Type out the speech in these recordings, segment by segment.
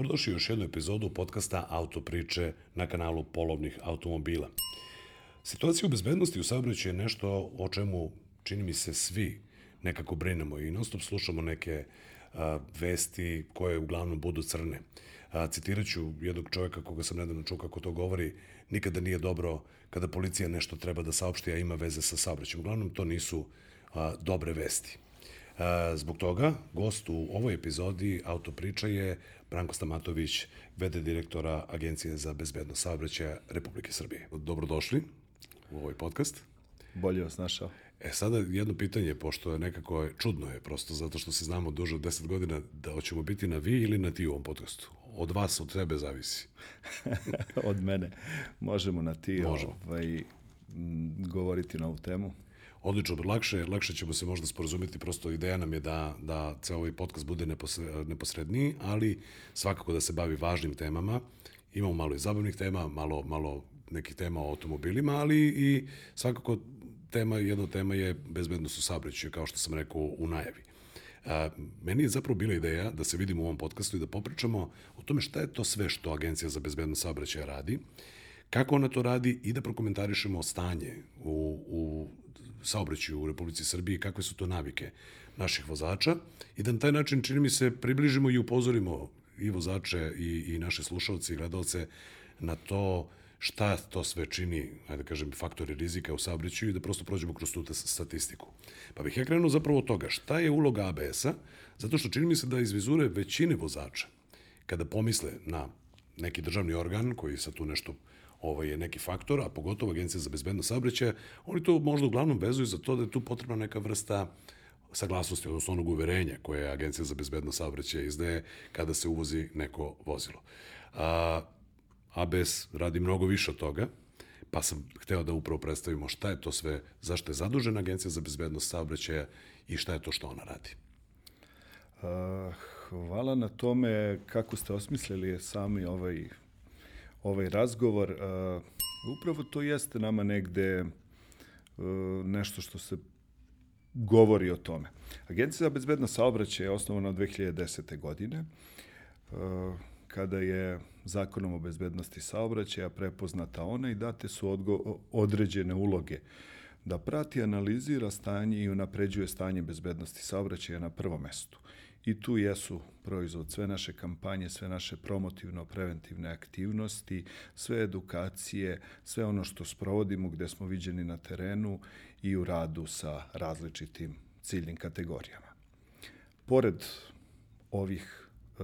Dobrodošli u još jednu epizodu podcasta Autopriče na kanalu polovnih automobila. Situacija u bezbednosti u saobraćaju je nešto o čemu čini mi se svi nekako brinemo i non stop slušamo neke a, vesti koje uglavnom budu crne. A, citirat ću jednog čovjeka koga sam nedavno čuo kako to govori, nikada nije dobro kada policija nešto treba da saopšti, a ima veze sa saobraćajem. Uglavnom to nisu a, dobre vesti. Zbog toga, gost u ovoj epizodi Autopriča je Branko Stamatović, vede direktora Agencije za bezbednost saobraćaja Republike Srbije. Dobrodošli u ovaj podcast. Bolje vas našao. E sada jedno pitanje, pošto je nekako čudno je prosto, zato što se znamo duže od 10 godina, da hoćemo biti na vi ili na ti u ovom podcastu. Od vas, od tebe zavisi. od mene. Možemo na ti Možemo. ovaj, govoriti na ovu temu. Odlično, lakše, lakše ćemo se možda sporazumeti, prosto ideja nam je da, da ceo ovaj podcast bude neposredniji, ali svakako da se bavi važnim temama. Imamo malo i zabavnih tema, malo, malo nekih tema o automobilima, ali i svakako tema, jedna tema je bezbednost u saobraćaju, kao što sam rekao u najavi. A, meni je zapravo bila ideja da se vidimo u ovom podcastu i da popričamo o tome šta je to sve što Agencija za bezbednost saobraćaja radi, kako ona to radi i da prokomentarišemo stanje u, u saobraćaju u Republici Srbiji, kakve su to navike naših vozača i da na taj način, čini mi se, približimo i upozorimo i vozače i, i naše slušalce i gledalce na to šta to sve čini, ajde da kažem, faktori rizika u saobraćaju i da prosto prođemo kroz tu statistiku. Pa bih ja krenuo zapravo od toga šta je uloga ABS-a, zato što čini mi se da iz vizure većine vozača, kada pomisle na neki državni organ koji sa tu nešto ovaj je neki faktor, a pogotovo Agencija za bezbednost saobraćaja, oni to možda uglavnom vezuju za to da je tu potrebna neka vrsta saglasnosti, odnosno onog uverenja koje Agencija za bezbednost saobraćaja izdaje kada se uvozi neko vozilo. A, ABS radi mnogo više od toga, pa sam hteo da upravo predstavimo šta je to sve, zašto je zadužena Agencija za bezbednost saobraćaja i šta je to što ona radi. Hvala na tome kako ste osmislili sami ovaj ovaj razgovor. Uh, upravo to jeste nama negde uh, nešto što se govori o tome. Agencija za bezbedno saobraćaj je osnovana od 2010. godine, uh, kada je zakonom o bezbednosti saobraćaja prepoznata ona i date su određene uloge da prati, analizira stanje i unapređuje stanje bezbednosti saobraćaja na prvom mestu. I tu jesu proizvod sve naše kampanje, sve naše promotivno-preventivne aktivnosti, sve edukacije, sve ono što sprovodimo gde smo viđeni na terenu i u radu sa različitim ciljnim kategorijama. Pored ovih e,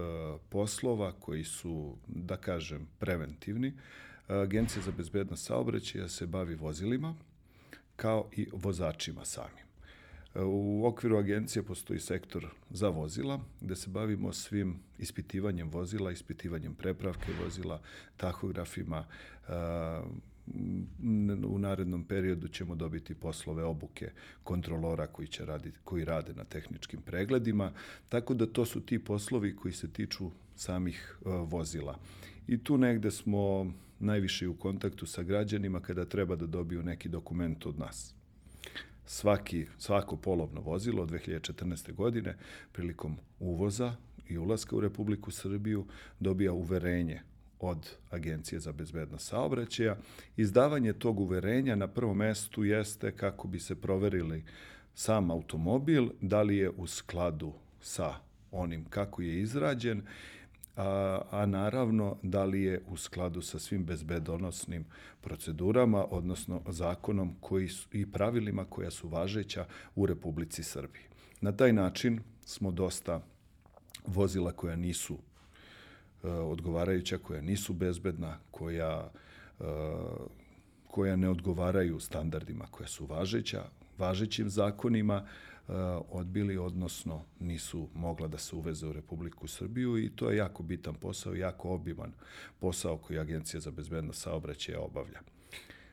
poslova koji su, da kažem, preventivni, Agencija za bezbednost saobraćaja se bavi vozilima kao i vozačima samim. U okviru agencije postoji sektor za vozila, gde se bavimo svim ispitivanjem vozila, ispitivanjem prepravke vozila, tahografima. U narednom periodu ćemo dobiti poslove obuke kontrolora koji, će raditi, koji rade na tehničkim pregledima, tako da to su ti poslovi koji se tiču samih vozila. I tu negde smo najviše u kontaktu sa građanima kada treba da dobiju neki dokument od nas svaki, svako polovno vozilo od 2014. godine prilikom uvoza i ulaska u Republiku Srbiju dobija uverenje od Agencije za bezbednost saobraćaja. Izdavanje tog uverenja na prvom mestu jeste kako bi se proverili sam automobil, da li je u skladu sa onim kako je izrađen a, a naravno da li je u skladu sa svim bezbedonosnim procedurama, odnosno zakonom koji su, i pravilima koja su važeća u Republici Srbiji. Na taj način smo dosta vozila koja nisu e, odgovarajuća, koja nisu bezbedna, koja, e, koja ne odgovaraju standardima koja su važeća, važećim zakonima, odbili, odnosno nisu mogla da se uveze u Republiku Srbiju i to je jako bitan posao, jako obiman posao koji Agencija za bezbednost saobraćaja obavlja.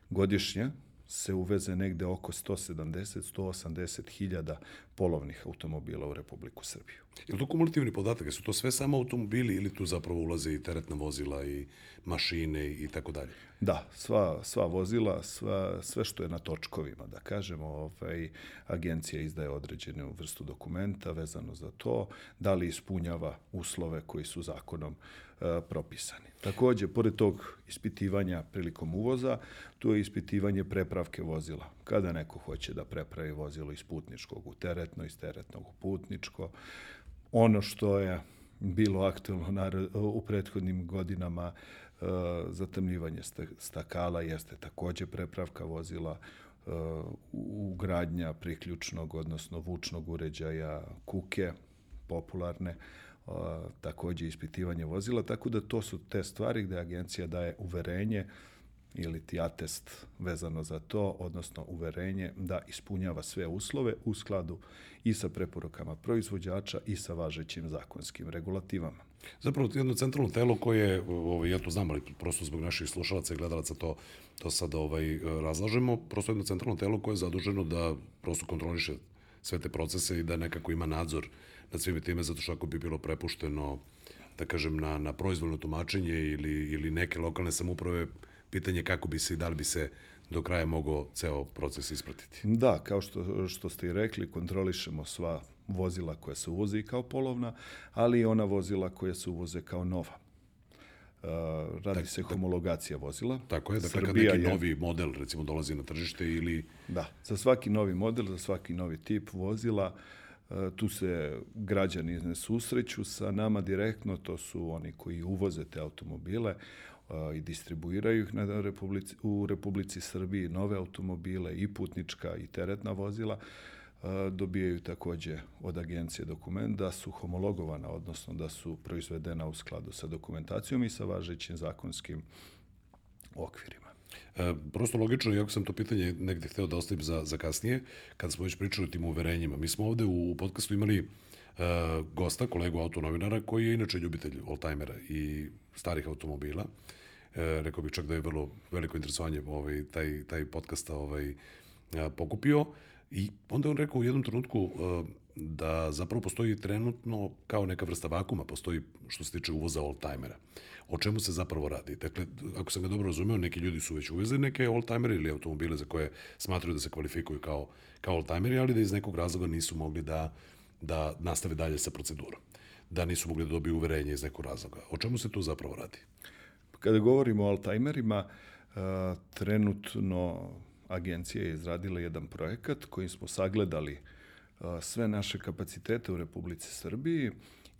Godišnje se uveze negde oko 170-180 hiljada polovnih automobila u Republiku Srbiju. Je li to kumulativni podatak? Su to sve samo automobili ili tu zapravo ulaze i teretna vozila i mašine i tako dalje? Da, sva, sva vozila, sva, sve što je na točkovima, da kažemo, ovaj, agencija izdaje određenu vrstu dokumenta vezano za to, da li ispunjava uslove koji su zakonom e, propisani. Takođe, pored tog ispitivanja prilikom uvoza, tu je ispitivanje prepravke vozila. Kada neko hoće da prepravi vozilo iz putničkog u teretno, iz teretnog u putničko, ono što je bilo aktualno u prethodnim godinama e, zatemljivanje stakala jeste takođe prepravka vozila e, ugradnja priključnog, odnosno vučnog uređaja kuke, popularne, e, takođe ispitivanje vozila, tako da to su te stvari gde agencija daje uverenje ili ti atest vezano za to, odnosno uverenje da ispunjava sve uslove u skladu i sa preporukama proizvođača i sa važećim zakonskim regulativama. Zapravo jedno centralno telo koje, ovaj, ja to znam, ali prosto zbog naših slušalaca i gledalaca to, to sad ovaj, razlažemo, prosto jedno centralno telo koje je zaduženo da prosto kontroliše sve te procese i da nekako ima nadzor nad svime time, zato što ako bi bilo prepušteno, da kažem, na, na proizvoljno tumačenje ili, ili neke lokalne samuprave, pitanje kako bi se i da li bi se do kraja mogao ceo proces ispratiti. Da, kao što, što ste i rekli, kontrolišemo sva vozila koja se uvoze kao polovna, ali i ona vozila koja se uvoze kao nova. Uh, radi tak, se homologacija vozila. Tako je, dakle Srbija kad neki je, novi model recimo dolazi na tržište ili... Da, za svaki novi model, za svaki novi tip vozila, uh, tu se građani ne susreću sa nama direktno, to su oni koji uvoze te automobile i distribuiraju ih na Republici, u Republici Srbiji nove automobile i putnička i teretna vozila dobijaju takođe od agencije dokument da su homologovana, odnosno da su proizvedena u skladu sa dokumentacijom i sa važećim zakonskim okvirima. E, prosto logično, iako sam to pitanje negde hteo da ostavim za, za kasnije, kad smo već pričali o tim uverenjima. Mi smo ovde u, u podcastu imali e, gosta, kolegu autonovinara, koji je inače ljubitelj oldtimera i starih automobila. E, rekao bih čak da je vrlo veliko interesovanje ovaj, taj, taj podcast ovaj, pokupio. I onda on rekao u jednom trenutku e, da zapravo postoji trenutno kao neka vrsta vakuma, postoji što se tiče uvoza oldtimera. O čemu se zapravo radi? Dakle, ako sam ga dobro razumeo, neki ljudi su već uvezli neke oldtimere ili automobile za koje smatraju da se kvalifikuju kao, kao oldtimeri, ali da iz nekog razloga nisu mogli da, da nastave dalje sa procedurom. Da nisu mogli da dobiju uverenje iz nekog razloga. O čemu se tu zapravo radi? Kada govorimo o oldtimerima, uh, trenutno agencija je izradila jedan projekat kojim smo sagledali sve naše kapacitete u Republici Srbiji.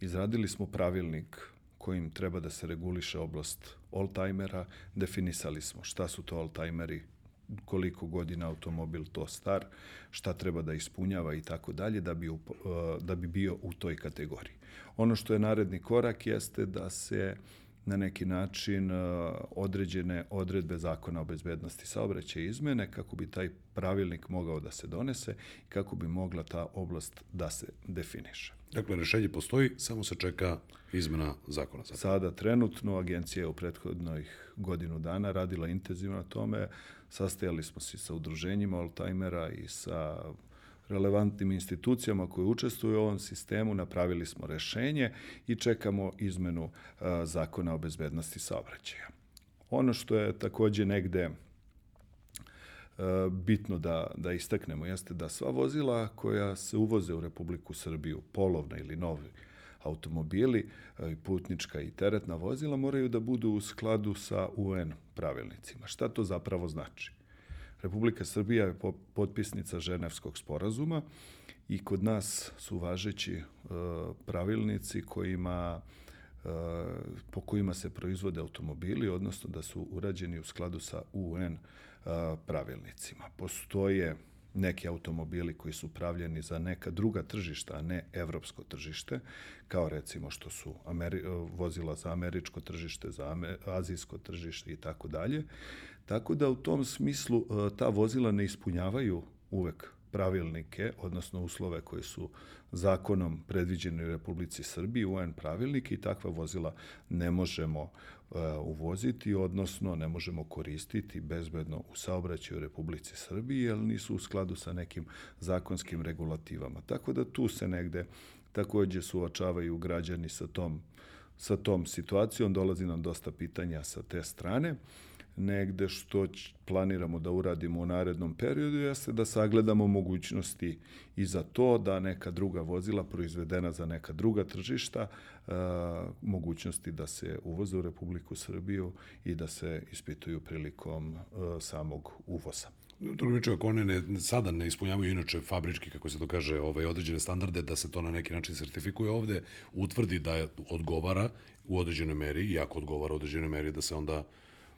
Izradili smo pravilnik kojim treba da se reguliše oblast oldtimera. Definisali smo šta su to oldtimeri, koliko godina automobil to star, šta treba da ispunjava i tako dalje da bi, da bi bio u toj kategoriji. Ono što je naredni korak jeste da se uh, na neki način e, određene odredbe zakona o bezbednosti saobraćaja izmene kako bi taj pravilnik mogao da se donese i kako bi mogla ta oblast da se definiše. Dakle, rešenje postoji, samo se čeka izmena zakona. Zapravo. Sada trenutno agencija je u prethodnih godinu dana radila intenzivno na tome. Sastajali smo se sa udruženjima oldtimera i sa relevantnim institucijama koje učestvuju u ovom sistemu, napravili smo rešenje i čekamo izmenu a, zakona o bezbednosti saobraćaja. Ono što je takođe negde bitno da, da istaknemo jeste da sva vozila koja se uvoze u Republiku Srbiju, polovna ili novi automobili, i putnička i teretna vozila moraju da budu u skladu sa UN pravilnicima. Šta to zapravo znači? Republika Srbija je potpisnica Ženevskog sporazuma i kod nas su važeći e, pravilnici kojima e, po kojima se proizvode automobili, odnosno da su urađeni u skladu sa UN e, pravilnicima. Postoje neki automobili koji su pravljeni za neka druga tržišta, a ne evropsko tržište, kao recimo što su Ameri vozila za američko tržište, za azijsko tržište i tako dalje. Tako da u tom smislu e, ta vozila ne ispunjavaju uvek pravilnike, odnosno uslove koji su zakonom predviđeni u Republici Srbiji, UN pravilnike i takva vozila ne možemo uh, uvoziti, odnosno ne možemo koristiti bezbedno u saobraćaju Republici Srbiji, jer nisu u skladu sa nekim zakonskim regulativama. Tako da tu se negde takođe suočavaju građani sa tom, sa tom situacijom, dolazi nam dosta pitanja sa te strane. Negde što planiramo da uradimo u narednom periodu jeste da sagledamo mogućnosti i za to da neka druga vozila proizvedena za neka druga tržišta mogućnosti da se uvoze u Republiku Srbiju i da se ispituju prilikom samog uvoza. Drugi reči, ako one ne, sada ne ispunjavaju inače fabrički, kako se to kaže, ovaj, određene standarde, da se to na neki način sertifikuje ovde, utvrdi da odgovara u određenoj meri, i ako odgovara u određenoj meri, da se onda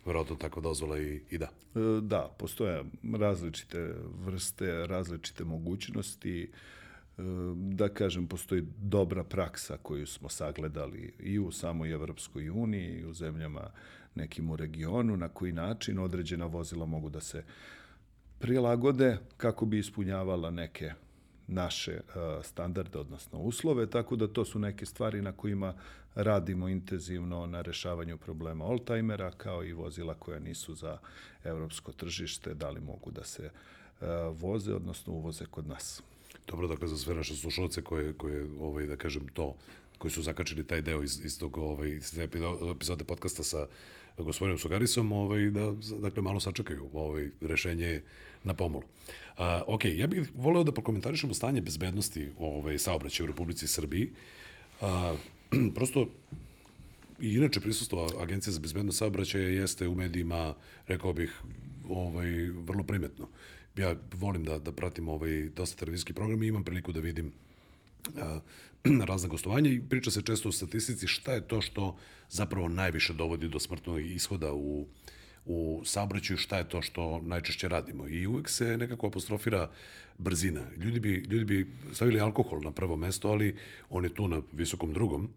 verovatno takva dozvola i, i da. E, da, postoje različite vrste, različite mogućnosti, e, da kažem, postoji dobra praksa koju smo sagledali i u samoj Evropskoj uniji i u zemljama nekim u regionu, na koji način određena vozila mogu da se prilagode kako bi ispunjavala neke naše standarde, odnosno uslove, tako da to su neke stvari na kojima radimo intenzivno na rešavanju problema oldtimera, kao i vozila koja nisu za evropsko tržište, da li mogu da se voze, odnosno uvoze kod nas. Dobro, dakle, za sve naše slušalce koje, koje ovaj, da kažem, to, koji su zakačili taj deo iz, iz tog ovaj, iz epizode podcasta sa gospodinom Sugarisom, ovaj, da dakle, malo sačekaju ovaj, rešenje na pomolu. Uh, ok, ja bih voleo da prokomentarišemo stanje bezbednosti ovaj, saobraćaja u Republici Srbiji. Uh, prosto, i inače prisustvo Agencije za bezbednost saobraćaja jeste u medijima, rekao bih, ovaj, vrlo primetno. Ja volim da, da pratim ovaj, dosta televizijski program i imam priliku da vidim uh, razne gostovanja i priča se često u statistici šta je to što zapravo najviše dovodi do smrtnog ishoda u, u saobraćaju, šta je to što najčešće radimo. I uvek se nekako apostrofira brzina. Ljudi bi, ljudi bi stavili alkohol na prvo mesto, ali on je tu na visokom drugom,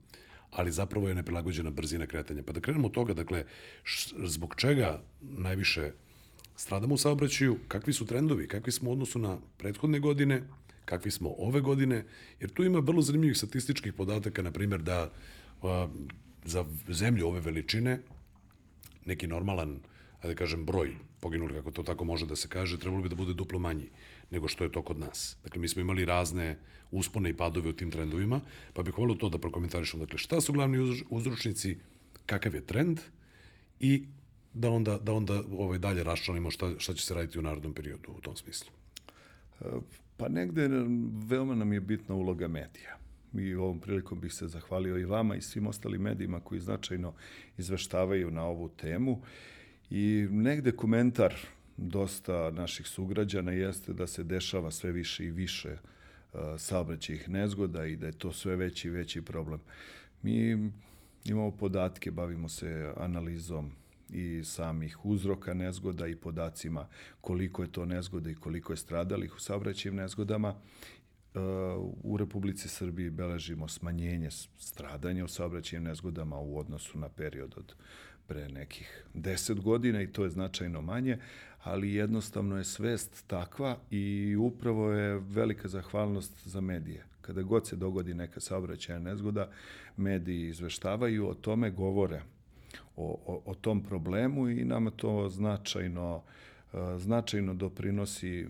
ali zapravo je neprilagođena brzina kretanja. Pa da krenemo od toga, dakle, š, zbog čega najviše stradamo u saobraćaju, kakvi su trendovi, kakvi smo u odnosu na prethodne godine, kakvi smo ove godine, jer tu ima vrlo zanimljivih statističkih podataka, na primjer da a, za zemlju ove veličine neki normalan, da kažem, broj poginuli, kako to tako može da se kaže, trebalo bi da bude duplo manji nego što je to kod nas. Dakle, mi smo imali razne uspone i padove u tim trendovima, pa bih volio to da prokomentarišem. Dakle, šta su glavni uzročnici, kakav je trend i da onda, da onda ovaj, dalje raščlanimo šta, šta će se raditi u narodnom periodu u tom smislu. Pa negde veoma nam je bitna uloga medija. I ovom prilikom bih se zahvalio i vama i svim ostalim medijima koji značajno izveštavaju na ovu temu. I negde komentar dosta naših sugrađana jeste da se dešava sve više i više uh, saobraćajih nezgoda i da je to sve veći i veći problem. Mi imamo podatke, bavimo se analizom i samih uzroka nezgoda i podacima koliko je to nezgoda i koliko je stradalih u saobraćajnim nezgodama. E, u Republici Srbiji beležimo smanjenje stradanja u saobraćajnim nezgodama u odnosu na period od pre nekih 10 godina i to je značajno manje, ali jednostavno je svest takva i upravo je velika zahvalnost za medije. Kada god se dogodi neka saobraćajna nezgoda, mediji izveštavaju o tome, govore o, o, o tom problemu i nama to značajno, e, značajno doprinosi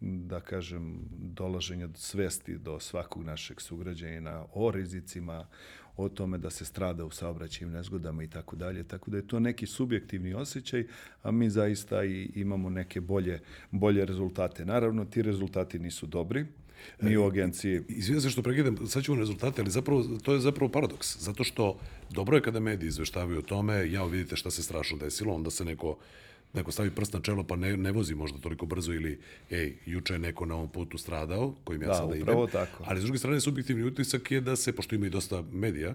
da kažem, dolaženja svesti do svakog našeg sugrađajina o rizicima, o tome da se strada u saobraćajnim nezgodama i tako dalje. Tako da je to neki subjektivni osjećaj, a mi zaista i imamo neke bolje, bolje rezultate. Naravno, ti rezultati nisu dobri, Mi u agenciji... Izvijem se što pregledam, sad ćemo rezultate, ali zapravo, to je zapravo paradoks, zato što dobro je kada mediji izveštavaju o tome, ja vidite šta se strašno desilo, onda se neko neko stavi prst na čelo pa ne, ne vozi možda toliko brzo ili ej, juče je neko na ovom putu stradao, kojim ja da, sada idem. tako. Ali s druge strane, subjektivni utisak je da se, pošto ima i dosta medija,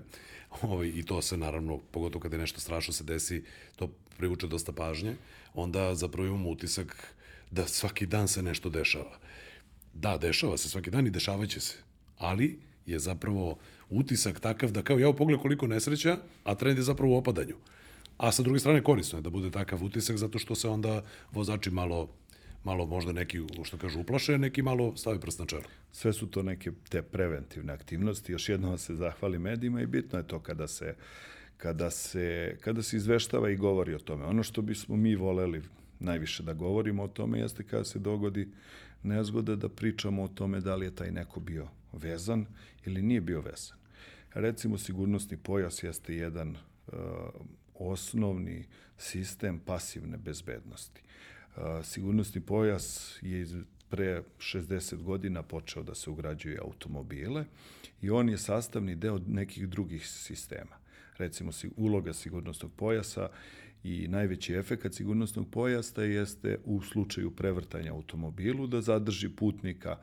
ovaj, i to se naravno, pogotovo kada je nešto strašno se desi, to privuče dosta pažnje, onda zapravo imamo utisak da svaki dan se nešto dešava. Da, dešava se svaki dan i dešavaće se. Ali je zapravo utisak takav da kao ja u pogled koliko nesreća, a trend je zapravo u opadanju. A sa druge strane korisno je da bude takav utisak zato što se onda vozači malo malo možda neki, što kažu, uplaše, neki malo stavi prst na čelo. Sve su to neke te preventivne aktivnosti. Još jednom se zahvali medijima i bitno je to kada se, kada se, kada se izveštava i govori o tome. Ono što bismo mi voleli najviše da govorimo o tome jeste kada se dogodi nezgoda da pričamo o tome da li je taj neko bio vezan ili nije bio vezan. Recimo, sigurnosni pojas jeste jedan uh, osnovni sistem pasivne bezbednosti. Sigurnosni pojas je pre 60 godina počeo da se ugrađuje automobile i on je sastavni deo nekih drugih sistema. Recimo, uloga sigurnosnog pojasa i najveći efekat sigurnosnog pojasta jeste u slučaju prevrtanja automobilu da zadrži putnika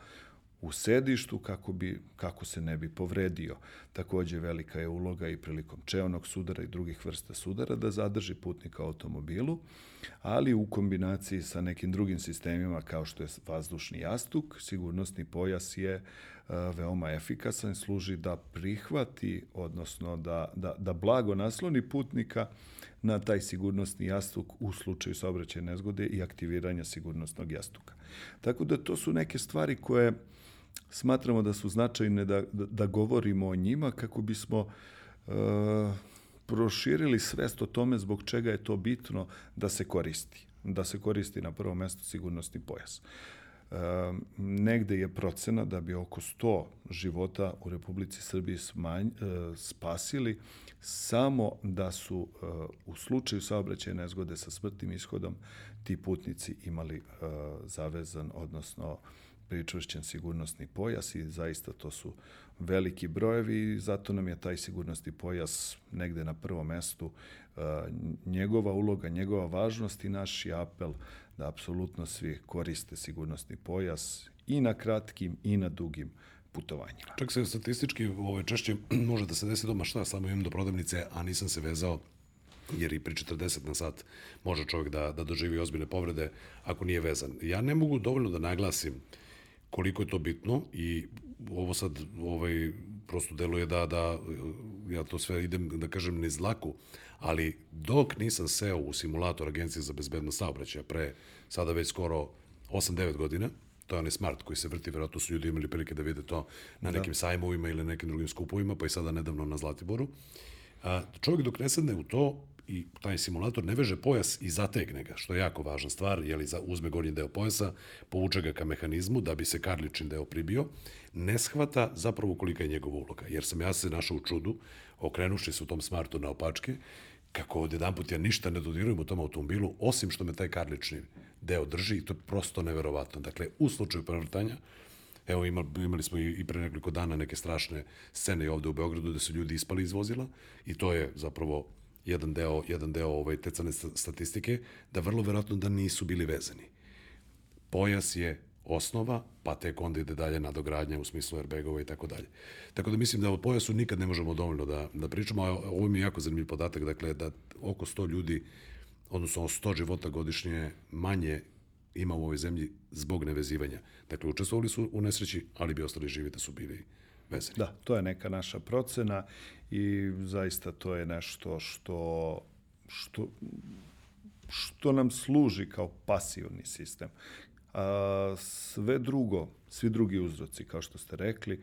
u sedištu kako, bi, kako se ne bi povredio. Takođe velika je uloga i prilikom čeonog sudara i drugih vrsta sudara da zadrži putnika automobilu, ali u kombinaciji sa nekim drugim sistemima kao što je vazdušni jastuk, sigurnosni pojas je veoma efikasan, služi da prihvati, odnosno da, da, da blago nasloni putnika na taj sigurnosni jastuk u slučaju saobraćaja nezgode i aktiviranja sigurnosnog jastuka. Tako da to su neke stvari koje smatramo da su značajne da, da, da govorimo o njima kako bismo e, proširili svest o tome zbog čega je to bitno da se koristi. Da se koristi na prvo mesto sigurnosni pojas. E, negde je procena da bi oko 100 života u Republici Srbiji smanj, e, spasili samo da su e, u slučaju saobraćaja nezgode sa smrtnim ishodom ti putnici imali e, zavezan, odnosno pričvršćen sigurnosni pojas i zaista to su veliki brojevi i zato nam je taj sigurnosni pojas negde na prvom mestu. E, njegova uloga, njegova važnost i naš je apel da apsolutno svi koriste sigurnosni pojas i na kratkim i na dugim putovanjima. Čak se statistički ove, češće može da se desi doma šta, samo imam do prodavnice, a nisam se vezao jer i pri 40 na sat može čovjek da, da doživi ozbiljne povrede ako nije vezan. Ja ne mogu dovoljno da naglasim uh, koliko je to bitno i ovo sad ovaj, prosto deluje da, da ja to sve idem da kažem niz laku, ali dok nisam seo u simulator Agencije za bezbednost saobraćaja pre sada već skoro 8-9 godina, to je onaj smart koji se vrti, verovatno su ljudi imali prilike da vide to na da. nekim da. sajmovima ili nekim drugim skupovima, pa i sada nedavno na Zlatiboru. A, čovjek dok ne sedne u to, i taj simulator ne veže pojas i zategne ga, što je jako važna stvar, jeli za, uzme gornji deo pojasa, povuče ga ka mehanizmu da bi se karlični deo pribio, ne shvata zapravo kolika je njegova uloga. Jer sam ja se našao u čudu, okrenuši se u tom smartu na opačke, kako od jedan put ja ništa ne dodirujem u tom automobilu, osim što me taj karlični deo drži i to je prosto neverovatno. Dakle, u slučaju prevrtanja, Evo imali smo i, i pre nekoliko dana neke strašne scene ovde u Beogradu da su ljudi ispali iz vozila i to je zapravo jedan deo, jedan deo ovaj, tecane statistike, da vrlo verovatno da nisu bili vezani. Pojas je osnova, pa tek onda ide dalje nadogradnja u smislu airbagova i tako dalje. Tako da mislim da o pojasu nikad ne možemo dovoljno da, da pričamo, a ovo mi je jako zanimljiv podatak, dakle da oko 100 ljudi, odnosno 100 života godišnje manje ima u ovoj zemlji zbog nevezivanja. Dakle, učestvovali su u nesreći, ali bi ostali živi da su bili vezani. Da, to je neka naša procena i zaista to je nešto što, što, što nam služi kao pasivni sistem. A, sve drugo, svi drugi uzroci, kao što ste rekli,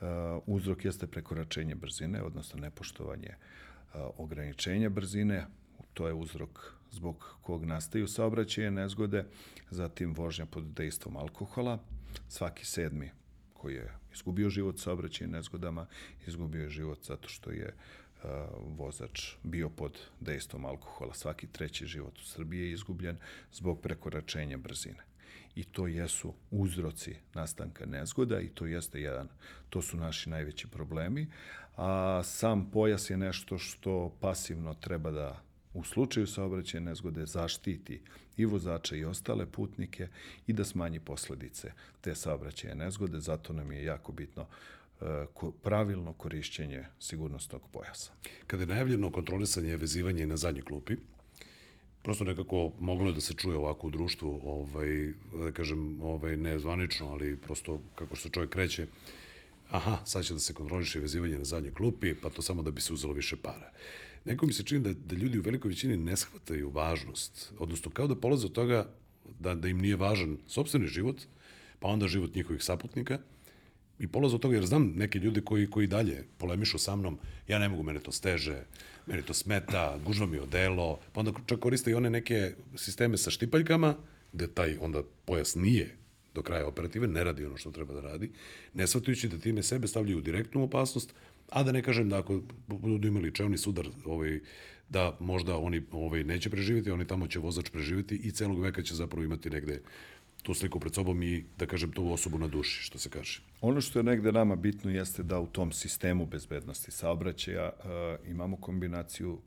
a, uzrok jeste prekoračenje brzine, odnosno nepoštovanje a, ograničenja brzine, to je uzrok zbog kog nastaju saobraćaje nezgode, zatim vožnja pod dejstvom alkohola, svaki sedmi koji je izgubio život sa obraćajem nezgodama, izgubio je život zato što je uh, vozač bio pod dejstvom alkohola. Svaki treći život u Srbiji je izgubljen zbog prekoračenja brzine. I to jesu uzroci nastanka nezgoda i to jeste jedan, to su naši najveći problemi. A sam pojas je nešto što pasivno treba da u slučaju saobraćaja nezgode zaštiti i vozača i ostale putnike i da smanji posledice te saobraćaje nezgode. Zato nam je jako bitno e, pravilno korišćenje sigurnosnog pojasa. Kada je najavljeno kontrolisanje vezivanje na zadnjoj klupi, prosto nekako moglo je da se čuje ovako u društvu, ovaj, da kažem, ovaj, ne zvanično, ali prosto kako se čovjek kreće, aha, sad će da se kontroliše vezivanje na zadnjoj klupi, pa to samo da bi se uzelo više para. Neko mi se čini da, da ljudi u velikoj većini ne shvataju važnost, odnosno kao da polaze od toga da, da im nije važan sobstveni život, pa onda život njihovih saputnika, i polaze od toga jer znam neke ljude koji, koji dalje polemišu sa mnom, ja ne mogu, mene to steže, mene to smeta, gužva mi odelo, pa onda čak koriste i one neke sisteme sa štipaljkama, gde taj onda pojas nije do kraja operative, ne radi ono što treba da radi, ne shvatajući da time sebe stavljaju u direktnu opasnost, A da ne kažem da ako budu imali čevni sudar ovaj, da možda oni ovaj, neće preživjeti, oni tamo će vozač preživjeti i celog veka će zapravo imati negde tu sliku pred sobom i, da kažem, tu osobu na duši, što se kaže. Ono što je negde nama bitno jeste da u tom sistemu bezbednosti saobraćaja uh, imamo kombinaciju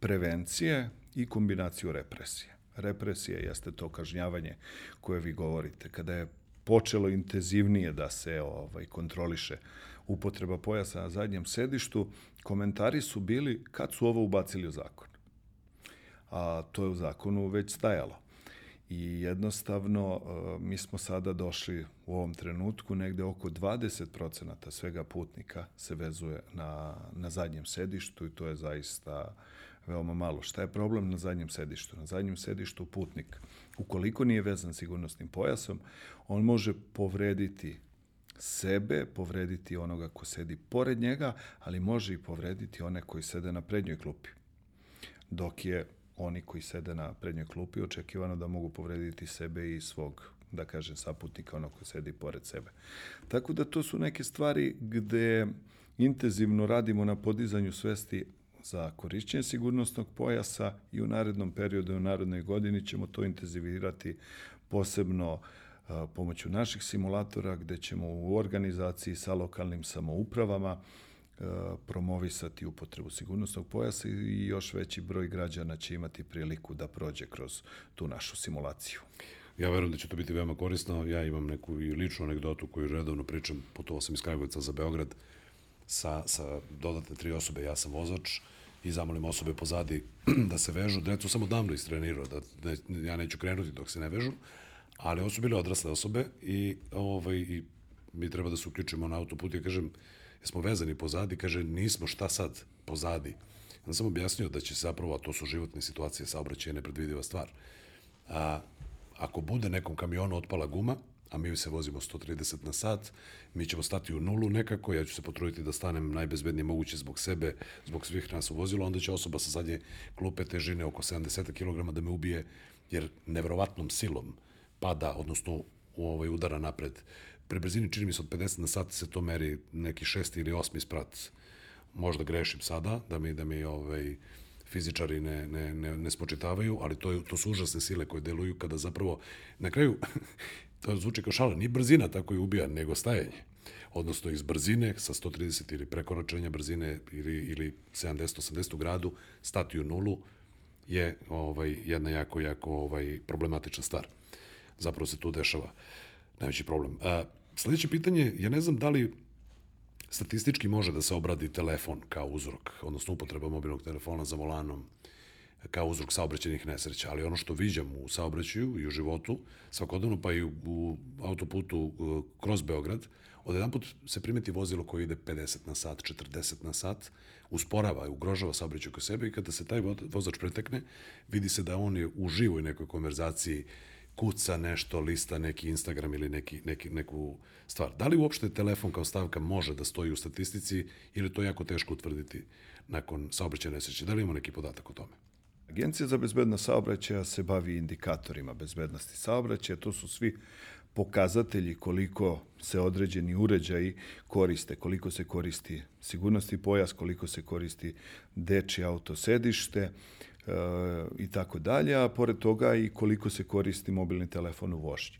prevencije i kombinaciju represije. Represija jeste to kažnjavanje koje vi govorite. Kada je počelo intenzivnije da se ovaj kontroliše upotreba pojasa na zadnjem sedištu, komentari su bili kad su ovo ubacili u zakon. A to je u zakonu već stajalo. I jednostavno e, mi smo sada došli u ovom trenutku negde oko 20% svega putnika se vezuje na, na zadnjem sedištu i to je zaista veoma malo. Šta je problem na zadnjem sedištu? Na zadnjem sedištu putnik, ukoliko nije vezan sigurnosnim pojasom, on može povrediti sebe, povrediti onoga ko sedi pored njega, ali može i povrediti one koji sede na prednjoj klupi. Dok je oni koji sede na prednjoj klupi očekivano da mogu povrediti sebe i svog da kažem, saputnika, ono ko sedi pored sebe. Tako da to su neke stvari gde intenzivno radimo na podizanju svesti za korišćenje sigurnosnog pojasa i u narednom periodu, u narednoj godini ćemo to intenzivirati posebno pomoću naših simulatora gde ćemo u organizaciji sa lokalnim samoupravama promovisati upotrebu sigurnosnog pojasa i još veći broj građana će imati priliku da prođe kroz tu našu simulaciju. Ja verujem da će to biti veoma korisno. Ja imam neku i ličnu anegdotu koju redovno pričam. Putovao sam iz Kragujevca za Beograd sa, sa dodatne tri osobe. Ja sam vozač i zamolim osobe pozadi da se vežu. Decu sam odavno istrenirao, da ne, ja neću krenuti dok se ne vežu, ali ovo su bile odrasle osobe i, ovaj, i mi treba da se uključimo na autoput. Ja kažem, jesmo vezani pozadi, kaže, nismo šta sad pozadi. Ja sam objasnio da će zapravo, a to su životne situacije, saobraćaj nepredvidiva stvar. A, ako bude nekom kamionu otpala guma, a mi se vozimo 130 na sat, mi ćemo stati u nulu nekako, ja ću se potruditi da stanem najbezbednije moguće zbog sebe, zbog svih nas u vozilu, onda će osoba sa zadnje klupe težine oko 70 kg da me ubije, jer nevrovatnom silom pada, odnosno u ovaj udara napred. Pre brzini čini mi se od 50 na sat se to meri neki šesti ili osmi sprat. Možda grešim sada, da mi, da mi ovaj, fizičari ne, ne, ne, ne spočitavaju, ali to, je, to su užasne sile koje deluju kada zapravo, na kraju, to zvuči kao šala, ni brzina tako je ubija, nego stajanje. Odnosno iz brzine sa 130 ili prekoračenja brzine ili, ili 70-80 gradu stati u nulu je ovaj, jedna jako, jako ovaj, problematična stvar. Zapravo se tu dešava najveći problem. A, sledeće pitanje, ja ne znam da li statistički može da se obradi telefon kao uzrok, odnosno upotreba mobilnog telefona za volanom kao uzrok saobraćenih nesreća, ali ono što viđam u saobraćaju i u životu, svakodnevno pa i u, u autoputu uh, kroz Beograd, od jedan put se primeti vozilo koje ide 50 na sat, 40 na sat, usporava i ugrožava saobraćaj kod sebe i kada se taj vozač pretekne, vidi se da on je u živoj nekoj konverzaciji kuca nešto, lista neki Instagram ili neki, neki, neku stvar. Da li uopšte telefon kao stavka može da stoji u statistici ili to je jako teško utvrditi nakon saobraćaja nesreće? Da li ima neki podatak o tome? Agencija za bezbednost saobraćaja se bavi indikatorima bezbednosti saobraćaja. To su svi pokazatelji koliko se određeni uređaji koriste, koliko se koristi sigurnosti pojas, koliko se koristi deči autosedište e, i tako dalje, a pored toga i koliko se koristi mobilni telefon u vožnji.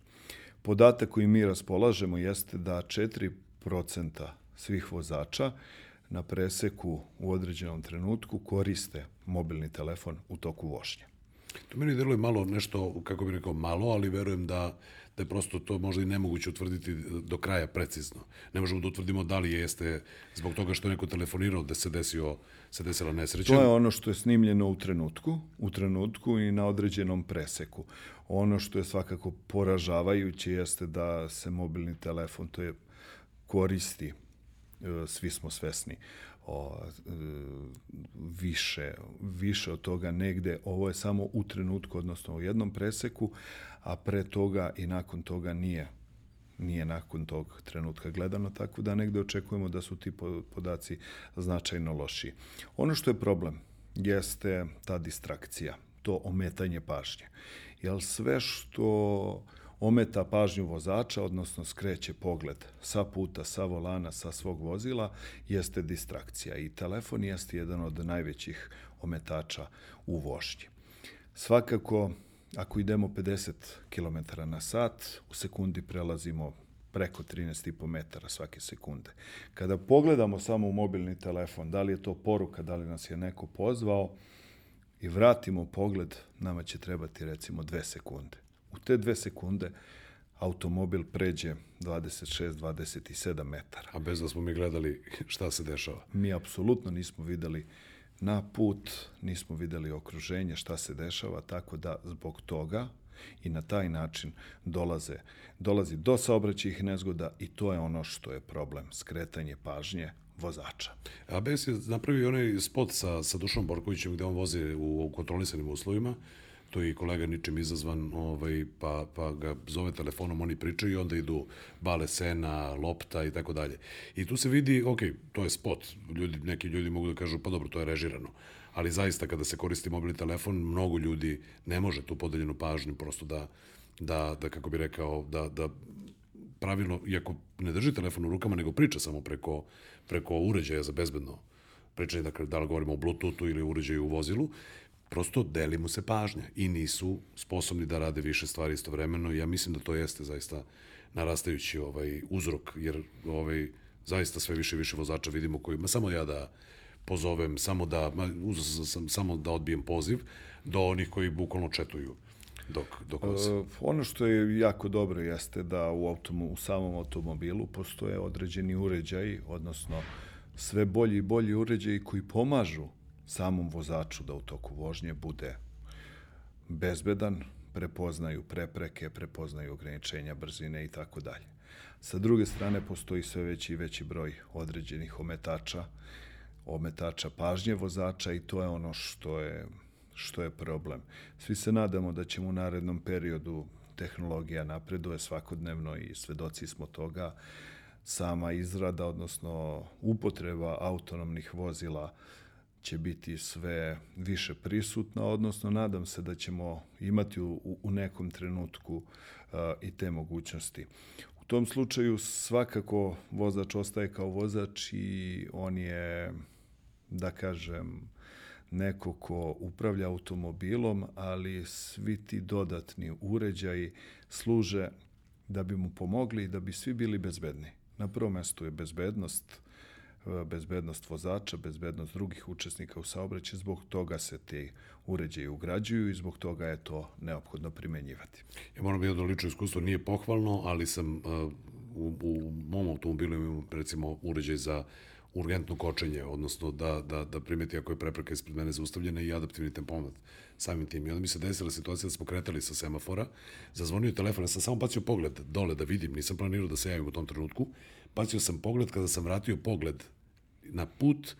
Podatak koji mi raspolažemo jeste da 4% svih vozača na preseku u određenom trenutku koriste mobilni telefon u toku vožnje. To meni deluje malo nešto, kako bih rekao, malo, ali verujem da, da je prosto to možda i nemoguće utvrditi do kraja precizno. Ne možemo da utvrdimo da li jeste zbog toga što je neko telefonirao da se desio se desila nesreća. To je ono što je snimljeno u trenutku, u trenutku i na određenom preseku. Ono što je svakako poražavajuće jeste da se mobilni telefon to je koristi svi smo svesni o, e, više, više od toga negde. Ovo je samo u trenutku, odnosno u jednom preseku, a pre toga i nakon toga nije nije nakon tog trenutka gledano, tako da negde očekujemo da su ti podaci značajno loši. Ono što je problem jeste ta distrakcija, to ometanje pažnje. Jer sve što ometa pažnju vozača, odnosno skreće pogled sa puta, sa volana, sa svog vozila, jeste distrakcija. I telefon jeste jedan od najvećih ometača u vožnji. Svakako, ako idemo 50 km na sat, u sekundi prelazimo preko 13,5 metara svake sekunde. Kada pogledamo samo u mobilni telefon, da li je to poruka, da li nas je neko pozvao, i vratimo pogled, nama će trebati recimo dve sekunde. U te dve sekunde automobil pređe 26-27 metara. A bez da smo mi gledali šta se dešava. Mi apsolutno nismo videli na put, nismo videli okruženje, šta se dešava, tako da zbog toga i na taj način dolaze, dolazi do saobraćajih nezgoda i to je ono što je problem, skretanje pažnje vozača. ABS je napravio onaj spot sa, sa Dušom Borkovićem gde on vozi u, kontrolisanim uslovima, to je i kolega ničim izazvan, ovaj, pa, pa ga zove telefonom, oni pričaju i onda idu bale sena, lopta i tako dalje. I tu se vidi, ok, to je spot, ljudi, neki ljudi mogu da kažu, pa dobro, to je režirano, ali zaista kada se koristi mobilni telefon, mnogo ljudi ne može tu podeljenu pažnju prosto da, da, da kako bi rekao, da, da pravilno, iako ne drži telefon u rukama, nego priča samo preko, preko uređaja za bezbedno pričanje, dakle, da li govorimo o Bluetoothu ili uređaju u vozilu, prosto deli mu se pažnja i nisu sposobni da rade više stvari istovremeno. Ja mislim da to jeste zaista narastajući ovaj uzrok, jer ovaj, zaista sve više više vozača vidimo koji, ma samo ja da pozovem, samo da, uzao sam samo da odbijem poziv, do onih koji bukvalno četuju dok, dok vas... Uh, ono što je jako dobro jeste da u, automo, u samom automobilu postoje određeni uređaji, odnosno sve bolji i bolji uređaji koji pomažu samom vozaču da u toku vožnje bude bezbedan, prepoznaju prepreke, prepoznaju ograničenja brzine i tako dalje. Sa druge strane, postoji sve veći i veći broj određenih ometača, ometača pažnje vozača i to je ono što je što je problem. Svi se nadamo da ćemo u narednom periodu tehnologija napreduje svakodnevno i svedoci smo toga. Sama izrada, odnosno upotreba autonomnih vozila će biti sve više prisutna, odnosno nadam se da ćemo imati u, u nekom trenutku uh, i te mogućnosti. U tom slučaju svakako vozač ostaje kao vozač i on je, da kažem, neko ko upravlja automobilom, ali svi ti dodatni uređaji služe da bi mu pomogli i da bi svi bili bezbedni. Na prvom mestu je bezbednost, bezbednost vozača, bezbednost drugih učesnika u saobraćaju, zbog toga se te uređaje ugrađuju i zbog toga je to neophodno primenjivati. Ja moram jedno lično iskustvo, nije pohvalno, ali sam uh, u, u mom automobilu imam recimo uređaj za uh, urgentno kočenje, odnosno da, da, da primeti ako je prepreka ispred mene zaustavljena i adaptivni tempomat samim tim. I onda mi se desila situacija da smo kretali sa semafora, zazvonio telefon, ja sam samo bacio pogled dole da vidim, nisam planirao da se javim u tom trenutku, bacio sam pogled, kada sam vratio pogled na put,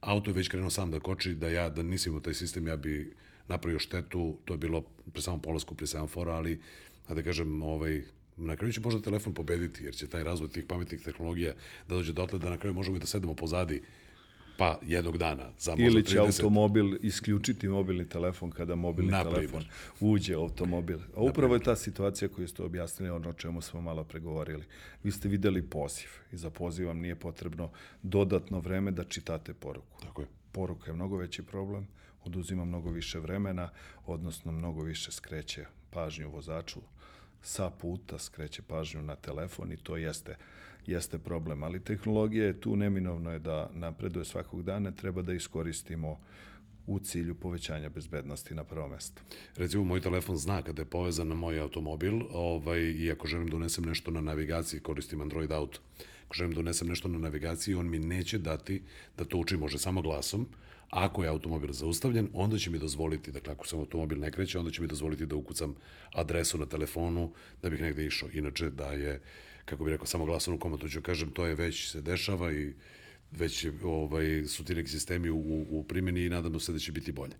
auto je već krenuo sam da koči, da ja, da nisam imao taj sistem, ja bi napravio štetu, to je bilo pre samom polasku pre semafora, ali, da kažem, ovaj, na kraju će možda telefon pobediti, jer će taj razvoj tih pametnih tehnologija da dođe dotle da na kraju možemo i da sedemo pozadi pa jednog dana za Ili će 30. automobil isključiti mobilni telefon kada mobilni Naprimer. telefon uđe u automobil. A upravo je ta situacija koju ste objasnili, ono o čemu smo malo pregovorili. Vi ste videli poziv i za poziv vam nije potrebno dodatno vreme da čitate poruku. Tako je. Poruka je mnogo veći problem, oduzima mnogo više vremena, odnosno mnogo više skreće pažnju vozaču sa puta skreće pažnju na telefon i to jeste jeste problem, ali tehnologija je tu neminovno je da napreduje svakog dana, treba da iskoristimo u cilju povećanja bezbednosti na prvo mesto. Recimo, moj telefon zna kada je povezan na moj automobil ovaj, i ako želim da unesem nešto na navigaciji, koristim Android Auto, ako želim da unesem nešto na navigaciji, on mi neće dati da to učim, može samo glasom, Ako je automobil zaustavljen, onda će mi dozvoliti, dakle ako sam automobil ne kreće, onda će mi dozvoliti da ukucam adresu na telefonu da bih negde išao. Inače da je, kako bih rekao, samo glasovnu komatu ću kažem, to je već se dešava i već ovaj, su ti neki sistemi u, u primjeni i nadamo se da će biti bolje.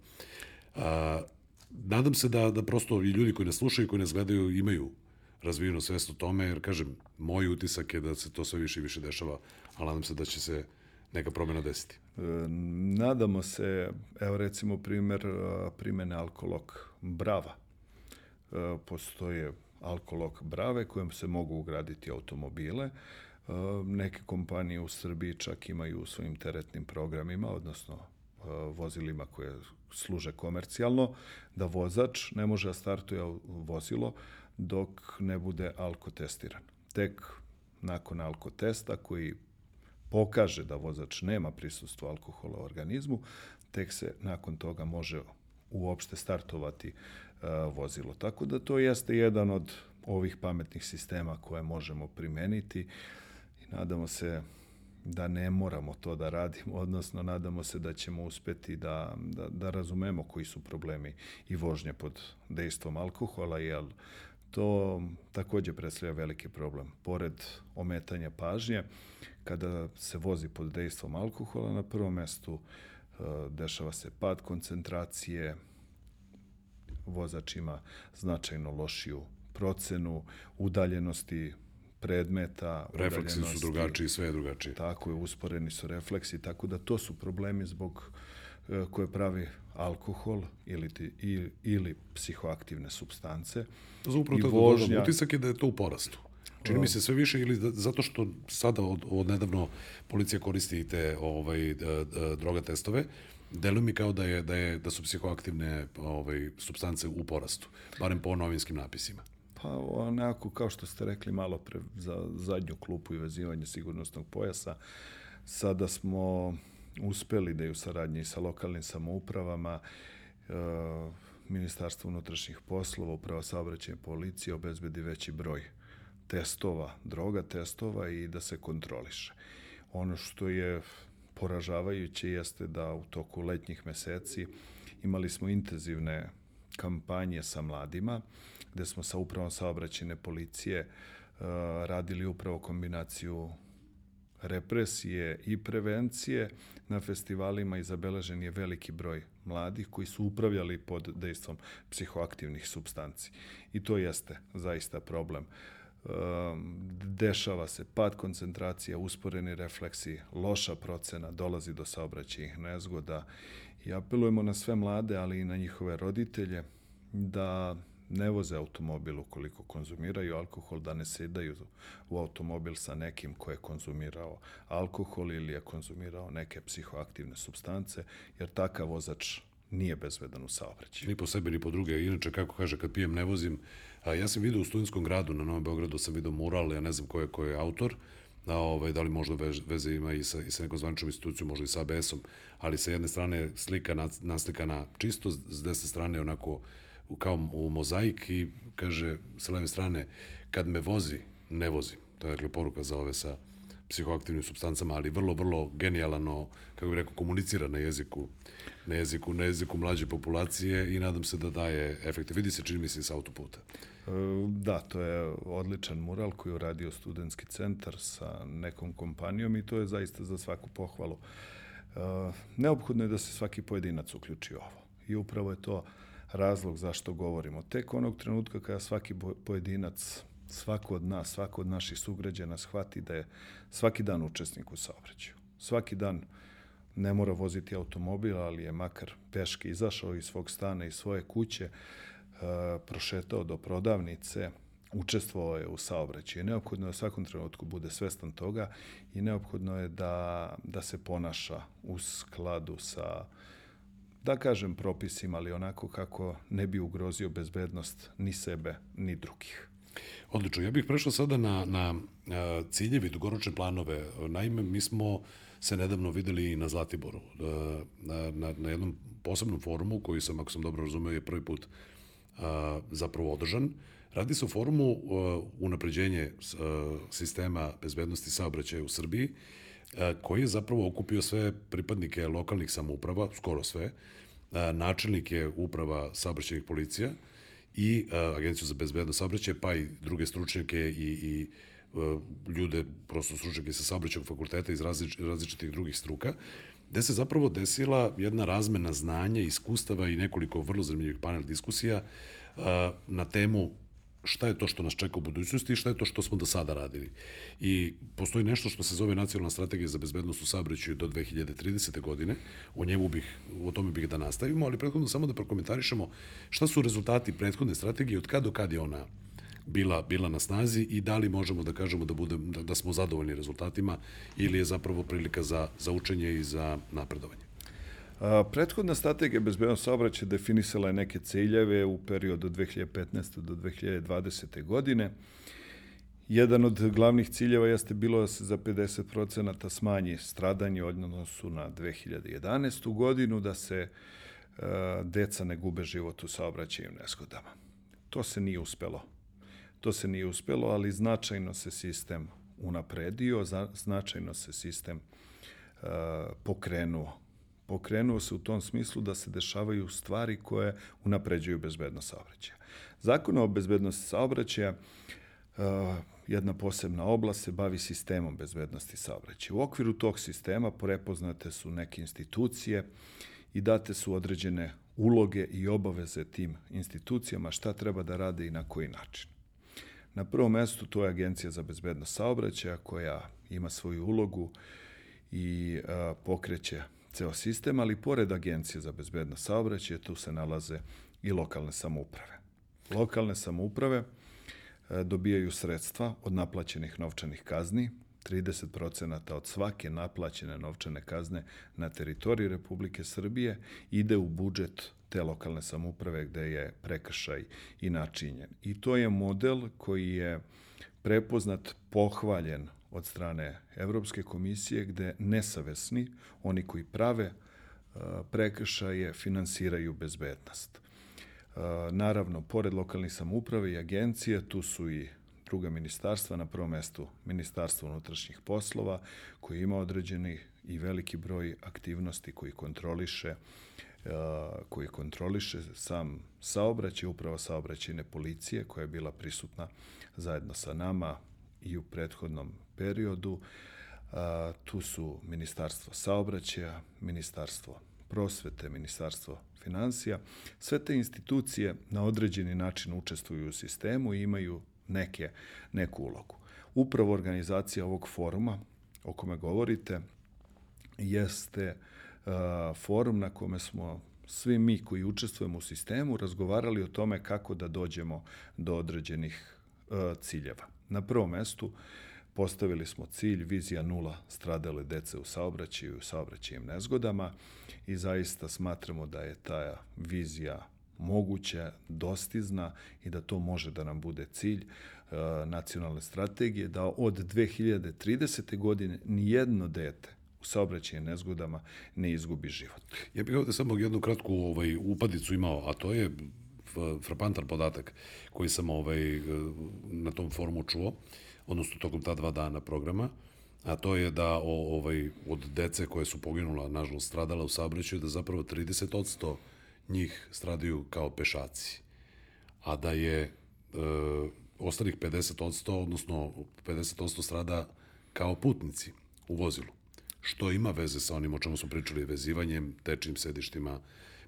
A, nadam se da, da prosto i ljudi koji nas slušaju i koji nas gledaju imaju razvijenu svest o tome, jer kažem, moj utisak je da se to sve više i više dešava, ali nadam se da će se neka promjena desiti. E, nadamo se, evo recimo primjer e, primene alkolog Brava. E, postoje alkolok brave kojom se mogu ugraditi automobile. Neke kompanije u Srbiji čak imaju u svojim teretnim programima, odnosno vozilima koje služe komercijalno, da vozač ne može da startuje vozilo dok ne bude alkotestiran. Tek nakon alkotesta koji pokaže da vozač nema prisustvo alkohola u organizmu, tek se nakon toga može uopšte startovati uh, vozilo. Tako da to jeste jedan od ovih pametnih sistema koje možemo primeniti i nadamo se da ne moramo to da radimo, odnosno nadamo se da ćemo uspeti da, da, da razumemo koji su problemi i vožnje pod dejstvom alkohola, jer to takođe predstavlja veliki problem. Pored ometanja pažnje, kada se vozi pod dejstvom alkohola, na prvom mestu e, dešava se pad koncentracije, vozač ima značajno lošiju procenu udaljenosti predmeta. Refleksi su drugačiji, sve je drugačije. Tako je, usporeni su refleksi, tako da to su problemi zbog e, koje pravi alkohol ili, ti, ili, ili psihoaktivne substance. Za upravo to vožnja... utisak je da je to u porastu. Čini mi se sve više ili da, zato što sada od, od nedavno policija koristi te ovaj, da, da, droga testove, deluje mi kao da, je, da, je, da su psihoaktivne ovaj, substance u porastu, barem po novinskim napisima. Pa onako, kao što ste rekli malo pre za zadnju klupu i vezivanje sigurnosnog pojasa, sada smo uspeli da je u saradnji sa lokalnim samoupravama e, Ministarstvo unutrašnjih poslova, uprava saobraćaja policije obezbedi veći broj testova, droga testova i da se kontroliše. Ono što je poražavajuće jeste da u toku letnjih meseci imali smo intenzivne kampanje sa mladima, gde smo sa upravom saobraćene policije uh, radili upravo kombinaciju represije i prevencije. Na festivalima i zabeležen je veliki broj mladih koji su upravljali pod dejstvom psihoaktivnih substanci. I to jeste zaista problem. Um, dešava se pad koncentracije, usporeni refleksi, loša procena, dolazi do saobraćajnih nezgoda i apelujemo na sve mlade, ali i na njihove roditelje da ne voze automobil ukoliko konzumiraju alkohol, da ne sedaju u automobil sa nekim ko je konzumirao alkohol ili je konzumirao neke psihoaktivne substance, jer takav vozač nije bezvedan u saobraćaju. Ni po sebi, ni po druge. Inače, kako kaže, kad pijem ne vozim, a, ja sam vidio u studentskom gradu na Novom Beogradu, sam vidio mural, ja ne znam ko je, ko je autor, a, ovaj, da li možda veze, ima i sa, i sa nekom zvaničnom institucijom, možda i sa ABS-om, ali sa jedne strane slika naslikana čisto, s desne strane onako kao u mozaik i kaže sa leve strane kad me vozi, ne vozi. To je dakle poruka za ove sa psihoaktivnim substancama, ali vrlo, vrlo genijalno, kako bih rekao, komunicira na jeziku, na jeziku, na jeziku mlađe populacije i nadam se da daje efekte. Vidi se, čini mi se, sa autoputa. Da, to je odličan mural koji je uradio studentski centar sa nekom kompanijom i to je zaista za svaku pohvalu. E, neophodno je da se svaki pojedinac uključi u ovo. I upravo je to razlog zašto govorimo. Tek onog trenutka kada svaki pojedinac, svako od nas, svako od naših sugrađana shvati da je svaki dan učesnik u saobraćaju. Svaki dan ne mora voziti automobil, ali je makar peške izašao iz svog stana i svoje kuće, prošetao do prodavnice, učestvovao je u saobraćaju. Neophodno je u svakom trenutku bude svestan toga i neophodno je da, da se ponaša u skladu sa da kažem propisima, ali onako kako ne bi ugrozio bezbednost ni sebe, ni drugih. Odlično. Ja bih prešao sada na, na ciljevi, dugoročne planove. Naime, mi smo se nedavno videli na Zlatiboru, na, na, na jednom posebnom forumu koji sam, ako sam dobro razumeo, je prvi put zapravo održan. Radi se o forumu unapređenje sistema bezbednosti saobraćaja u Srbiji, koji je zapravo okupio sve pripadnike lokalnih samouprava, skoro sve, načelnike uprava saobraćajnih policija i Agenciju za bezbednost saobraćaja, pa i druge stručnjake i, i ljude, prosto stručnjake sa saobraćajnog fakulteta iz različ, različitih drugih struka, gde se zapravo desila jedna razmena znanja, iskustava i nekoliko vrlo zanimljivih panel diskusija na temu šta je to što nas čeka u budućnosti i šta je to što smo do sada radili. I postoji nešto što se zove Nacionalna strategija za bezbednost u saobraćaju do 2030. godine. O njemu bih, o tome bih da nastavimo, ali prethodno samo da prokomentarišemo šta su rezultati prethodne strategije, od kad do kad je ona bila, bila na snazi i da li možemo da kažemo da, budem, da, da smo zadovoljni rezultatima ili je zapravo prilika za, za učenje i za napredovanje? A, prethodna strategija bezbednog saobraćaja definisala je neke ciljeve u periodu od 2015. do 2020. godine. Jedan od glavnih ciljeva jeste bilo da se za 50% smanji stradanje odnosu na 2011. godinu, da se a, deca ne gube život u saobraćajnim nesgodama. To se nije uspelo. To se nije uspelo, ali značajno se sistem unapredio, značajno se sistem uh, pokrenuo. Pokrenuo se u tom smislu da se dešavaju stvari koje unapređuju bezbednost saobraćaja. Zakon o bezbednosti saobraćaja uh, jedna posebna oblast se bavi sistemom bezbednosti saobraćaja. U okviru tog sistema prepoznate su neke institucije i date su određene uloge i obaveze tim institucijama, šta treba da rade i na koji način. Na prvom mestu to je Agencija za bezbednost saobraćaja koja ima svoju ulogu i a, pokreće ceo sistem, ali pored Agencije za bezbednost saobraćaja tu se nalaze i lokalne samouprave. Lokalne samouprave a, dobijaju sredstva od naplaćenih novčanih kazni, 30% od svake naplaćene novčane kazne na teritoriji Republike Srbije ide u budžet te lokalne samuprave gde je prekršaj i načinjen. I to je model koji je prepoznat, pohvaljen od strane Evropske komisije gde nesavesni, oni koji prave e, prekršaje, finansiraju bezbednost. E, naravno, pored lokalnih samuprave i agencije, tu su i druga ministarstva, na prvom mestu Ministarstvo unutrašnjih poslova, koji ima određeni i veliki broj aktivnosti koji kontroliše koji kontroliše sam saobraćaj, upravo saobraćajne policije koja je bila prisutna zajedno sa nama i u prethodnom periodu. Tu su Ministarstvo saobraćaja, Ministarstvo prosvete, Ministarstvo financija. Sve te institucije na određeni način učestvuju u sistemu i imaju neke, neku ulogu. Upravo organizacija ovog foruma o kome govorite jeste uh, forum na kome smo svi mi koji učestvujemo u sistemu razgovarali o tome kako da dođemo do određenih uh, ciljeva. Na prvom mestu postavili smo cilj vizija nula stradale dece u saobraćaju i u saobraćajim nezgodama i zaista smatramo da je ta vizija moguća, dostizna i da to može da nam bude cilj uh, nacionalne strategije, da od 2030. godine nijedno dete u saobraćajnim nezgodama ne izgubi život. Ja bih ovde samo jednu kratku ovaj, upadicu imao, a to je frapantan podatak koji sam ovaj, na tom forumu čuo, odnosno tokom ta dva dana programa, a to je da o, ovaj, od dece koje su poginula, nažalost stradala u saobraćaju, da zapravo 30% njih stradaju kao pešaci, a da je e, ostalih 50%, odnosno 50% strada kao putnici u vozilu što ima veze sa onim o čemu smo pričali, vezivanjem, tečnim sedištima,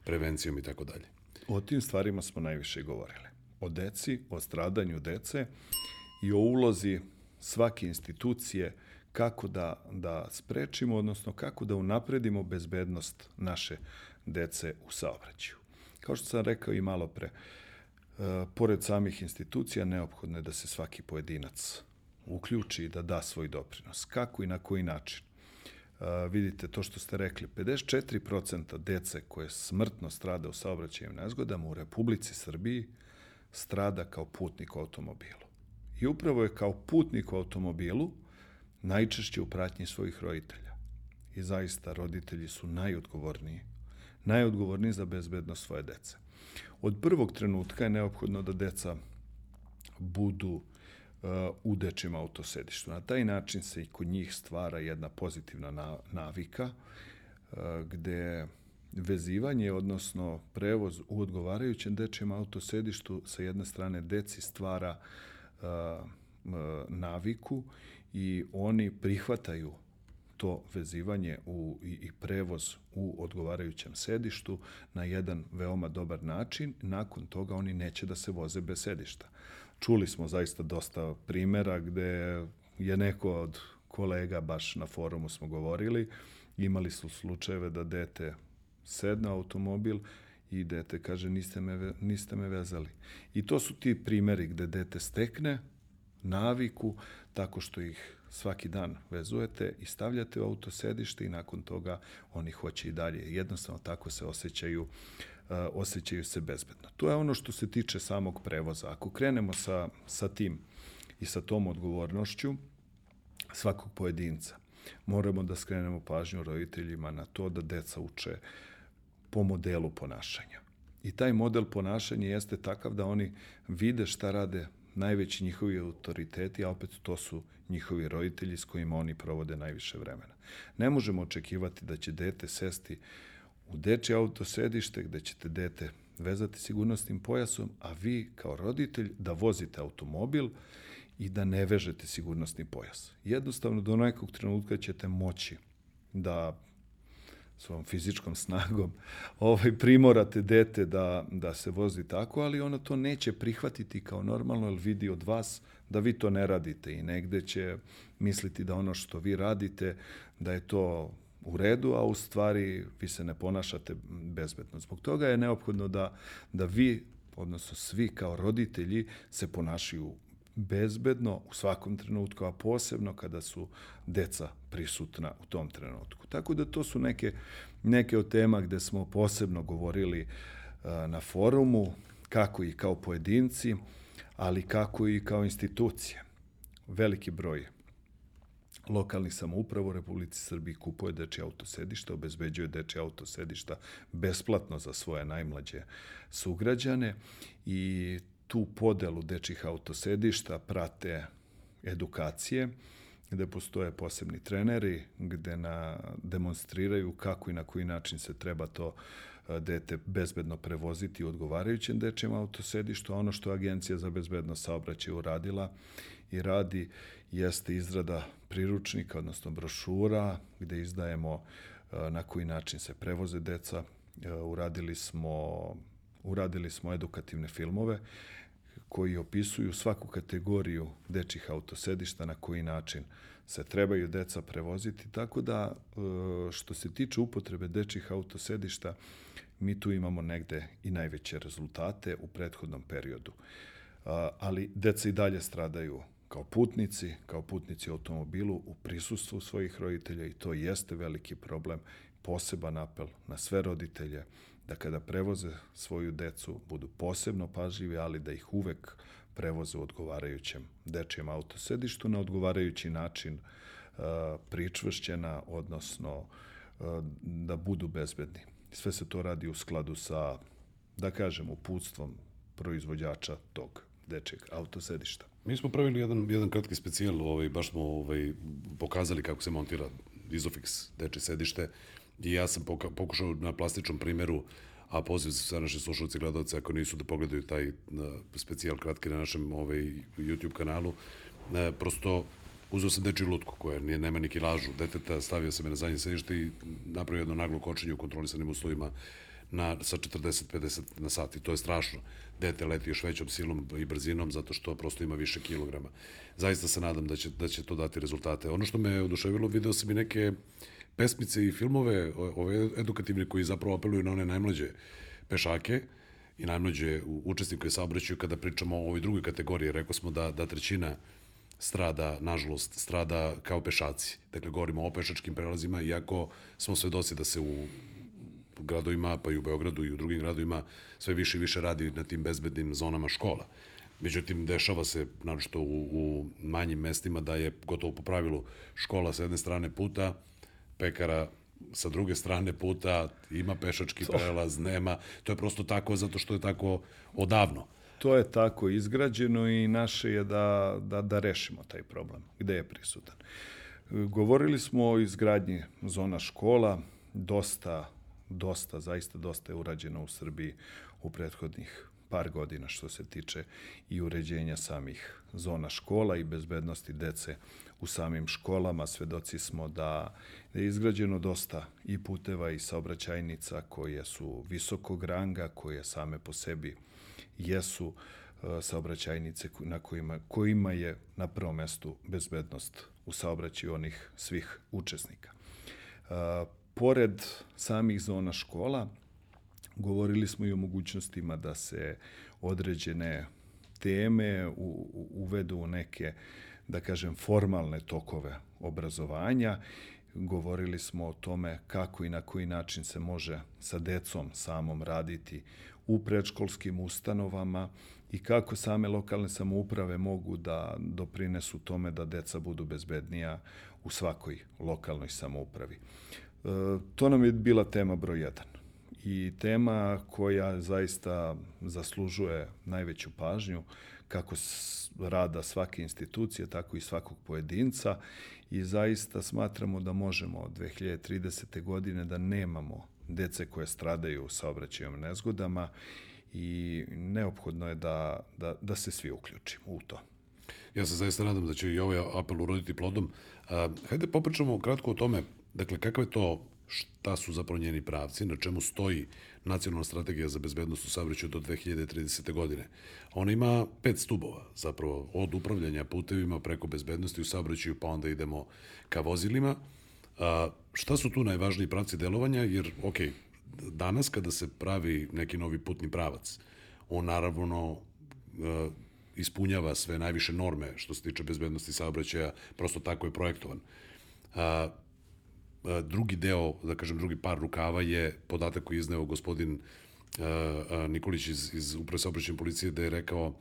prevencijom i tako dalje. O tim stvarima smo najviše govorili. O deci, o stradanju dece i o ulozi svake institucije kako da, da sprečimo, odnosno kako da unapredimo bezbednost naše dece u saobraćaju. Kao što sam rekao i malo pre, e, pored samih institucija neophodno je da se svaki pojedinac uključi i da da svoj doprinos. Kako i na koji način? vidite to što ste rekli, 54% dece koje smrtno strada u saobraćajnim nezgodama u Republici Srbiji strada kao putnik u automobilu. I upravo je kao putnik u automobilu najčešće u pratnji svojih roditelja. I zaista roditelji su najodgovorniji, najodgovorniji za bezbednost svoje dece. Od prvog trenutka je neophodno da deca budu u dečjem autosedištu. Na taj način se i kod njih stvara jedna pozitivna navika uh, gde vezivanje, odnosno prevoz u odgovarajućem dečjem autosedištu sa jedne strane deci stvara uh, naviku i oni prihvataju to vezivanje u, i, i prevoz u odgovarajućem sedištu na jedan veoma dobar način. Nakon toga oni neće da se voze bez sedišta čuli smo zaista dosta primera gde je neko od kolega, baš na forumu smo govorili, imali su slučajeve da dete sedne automobil i dete kaže niste me, niste me vezali. I to su ti primeri gde dete stekne naviku tako što ih svaki dan vezujete i stavljate u autosedište i nakon toga oni hoće i dalje. Jednostavno tako se osjećaju uh, osjećaju se bezbedno. To je ono što se tiče samog prevoza. Ako krenemo sa, sa tim i sa tom odgovornošću svakog pojedinca, moramo da skrenemo pažnju roditeljima na to da deca uče po modelu ponašanja. I taj model ponašanja jeste takav da oni vide šta rade najveći njihovi autoriteti, a opet to su njihovi roditelji s kojima oni provode najviše vremena. Ne možemo očekivati da će dete sesti u dečje autosedište gde ćete dete vezati sigurnosnim pojasom, a vi kao roditelj da vozite automobil i da ne vežete sigurnosni pojas. Jednostavno do nekog trenutka ćete moći da svojom fizičkom snagom ovaj, primorate dete da, da se vozi tako, ali ono to neće prihvatiti kao normalno, jer vidi od vas da vi to ne radite i negde će misliti da ono što vi radite, da je to u redu, a u stvari vi se ne ponašate bezbedno. Zbog toga je neophodno da, da vi, odnosno svi kao roditelji, se ponašaju bezbedno u svakom trenutku, a posebno kada su deca prisutna u tom trenutku. Tako da to su neke, neke od tema gde smo posebno govorili na forumu, kako i kao pojedinci, ali kako i kao institucije. Veliki broj lokalnih samouprava u Republici Srbiji kupuje dečje autosedišta, obezbeđuje dečje autosedišta besplatno za svoje najmlađe sugrađane i tu podelu dečjih autosedišta prate edukacije, gde postoje posebni treneri, gde na, demonstriraju kako i na koji način se treba to dete bezbedno prevoziti u odgovarajućem dečjem autosedištu, ono što Agencija za bezbedno saobraćaj uradila i radi jeste izrada priručnika, odnosno brošura, gde izdajemo na koji način se prevoze deca. Uradili smo, uradili smo edukativne filmove koji opisuju svaku kategoriju dečih autosedišta, na koji način se trebaju deca prevoziti, tako da e, što se tiče upotrebe dečih autosedišta, mi tu imamo negde i najveće rezultate u prethodnom periodu. Ali deca i dalje stradaju kao putnici, kao putnici u automobilu u prisustvu svojih roditelja i to jeste veliki problem, poseban apel na sve roditelje da kada prevoze svoju decu budu posebno pažljivi, ali da ih uvek prevoze u odgovarajućem dečijem autosedištu na odgovarajući način uh, pričvršćena, odnosno uh, da budu bezbedni. Sve se to radi u skladu sa, da kažem, uputstvom proizvođača tog dečeg autosedišta. Mi smo pravili jedan, jedan kratki specijal, ovaj, baš smo ovaj, pokazali kako se montira Isofix deče sedište i ja sam pokušao na plastičnom primeru a poziv sa naše slušalce i gledalce ako nisu da pogledaju taj specijal kratki na našem ovaj, YouTube kanalu, ne, prosto uzeo sam dečiju lutku koja nije, nema ni kilažu deteta, stavio sam je na zadnje sedište i napravio jedno naglo kočenje u kontrolisanim uslovima na, sa 40-50 na sat i to je strašno. Dete leti još većom silom i brzinom zato što prosto ima više kilograma. Zaista se nadam da će, da će to dati rezultate. Ono što me oduševilo, video sam i neke pesmice i filmove, ove edukativne koji zapravo apeluju na one najmlađe pešake i najmlađe učesnike saobraćaju kada pričamo o ovoj drugoj kategoriji. Rekao smo da, da trećina strada, nažalost, strada kao pešaci. Dakle, govorimo o pešačkim prelazima, iako smo svedoci da se u gradovima, pa i u Beogradu i u drugim gradovima, sve više i više radi na tim bezbednim zonama škola. Međutim, dešava se, naročito u, u manjim mestima, da je gotovo po pravilu škola sa jedne strane puta, pekara sa druge strane puta, ima pešački prelaz, nema. To je prosto tako zato što je tako odavno. To je tako izgrađeno i naše je da, da, da rešimo taj problem. Gde je prisutan? Govorili smo o izgradnji zona škola, dosta dosta, zaista dosta je urađeno u Srbiji u prethodnih par godina što se tiče i uređenja samih zona škola i bezbednosti dece u samim školama. Svedoci smo da je izgrađeno dosta i puteva i saobraćajnica koje su visokog ranga, koje same po sebi jesu e, saobraćajnice na kojima, kojima je na prvom mestu bezbednost u saobraćaju onih svih učesnika. E, pored samih zona škola, Govorili smo i o mogućnostima da se određene teme uvedu u neke, da kažem, formalne tokove obrazovanja. Govorili smo o tome kako i na koji način se može sa decom samom raditi u predškolskim ustanovama i kako same lokalne samouprave mogu da doprinesu tome da deca budu bezbednija u svakoj lokalnoj samoupravi. E, to nam je bila tema broj 1 i tema koja zaista zaslužuje najveću pažnju kako rada svake institucije, tako i svakog pojedinca i zaista smatramo da možemo od 2030. godine da nemamo dece koje stradaju saobraćajom nezgodama i neophodno je da, da, da se svi uključimo u to. Ja se zaista nadam da će i ovaj apel uroditi plodom. A, hajde popričamo kratko o tome, dakle, kakav je to, šta su zapravo njeni pravci, na čemu stoji nacionalna strategija za bezbednost u saobraćaju do 2030. godine. Ona ima pet stubova, zapravo od upravljanja putevima preko bezbednosti u saobraćaju, pa onda idemo ka vozilima. A, šta su tu najvažniji pravci delovanja? Jer, ok, danas kada se pravi neki novi putni pravac, on naravno e, ispunjava sve najviše norme što se tiče bezbednosti saobraćaja, prosto tako je projektovan. A, a, drugi deo, da kažem, drugi par rukava je podatak koji je izneo gospodin a, a, Nikolić iz, iz Uprave saobraćajne policije da je rekao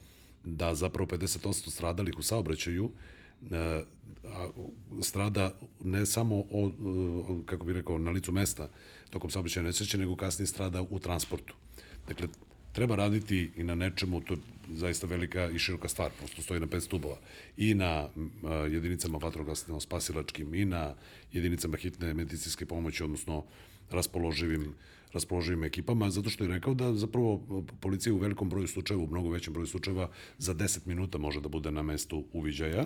da zapravo 50% stradalih u saobraćaju strada ne samo o, kako bih rekao, na licu mesta tokom saobraćaja nesreće, nego kasnije strada u transportu. Dakle, treba raditi i na nečemu, to je zaista velika i široka stvar, prosto stoji na pet stubova, i na jedinicama vatrogasno spasilačkim, i na jedinicama hitne medicinske pomoći, odnosno raspoloživim raspoloživim ekipama, zato što je rekao da zapravo policija u velikom broju slučajeva, u mnogo većem broju slučajeva, za 10 minuta može da bude na mestu uviđaja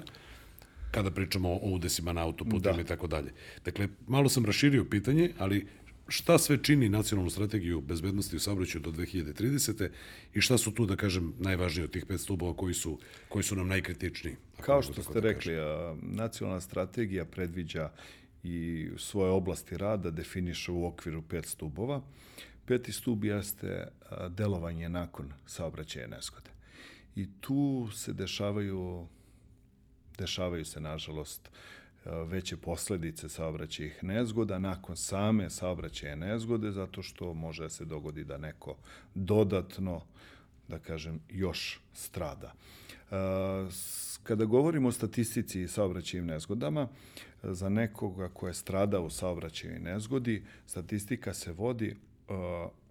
kada pričamo o udesima na autoputima da. i tako dalje. Dakle, malo sam raširio pitanje, ali šta sve čini nacionalnu strategiju bezbednosti u saobraćaju do 2030. i šta su tu, da kažem, najvažnije od tih pet stubova koji su, koji su nam najkritičniji? Kao što ste da rekli, a, nacionalna strategija predviđa i svoje oblasti rada definiše u okviru pet stubova. Peti stub jeste delovanje nakon saobraćaja nezgode. I tu se dešavaju dešavaju se, nažalost, veće posledice saobraćajih nezgoda nakon same saobraćaje nezgode, zato što može da se dogodi da neko dodatno, da kažem, još strada. Kada govorimo o statistici i saobraćajim nezgodama, za nekoga ko je strada u saobraćaju nezgodi, statistika se vodi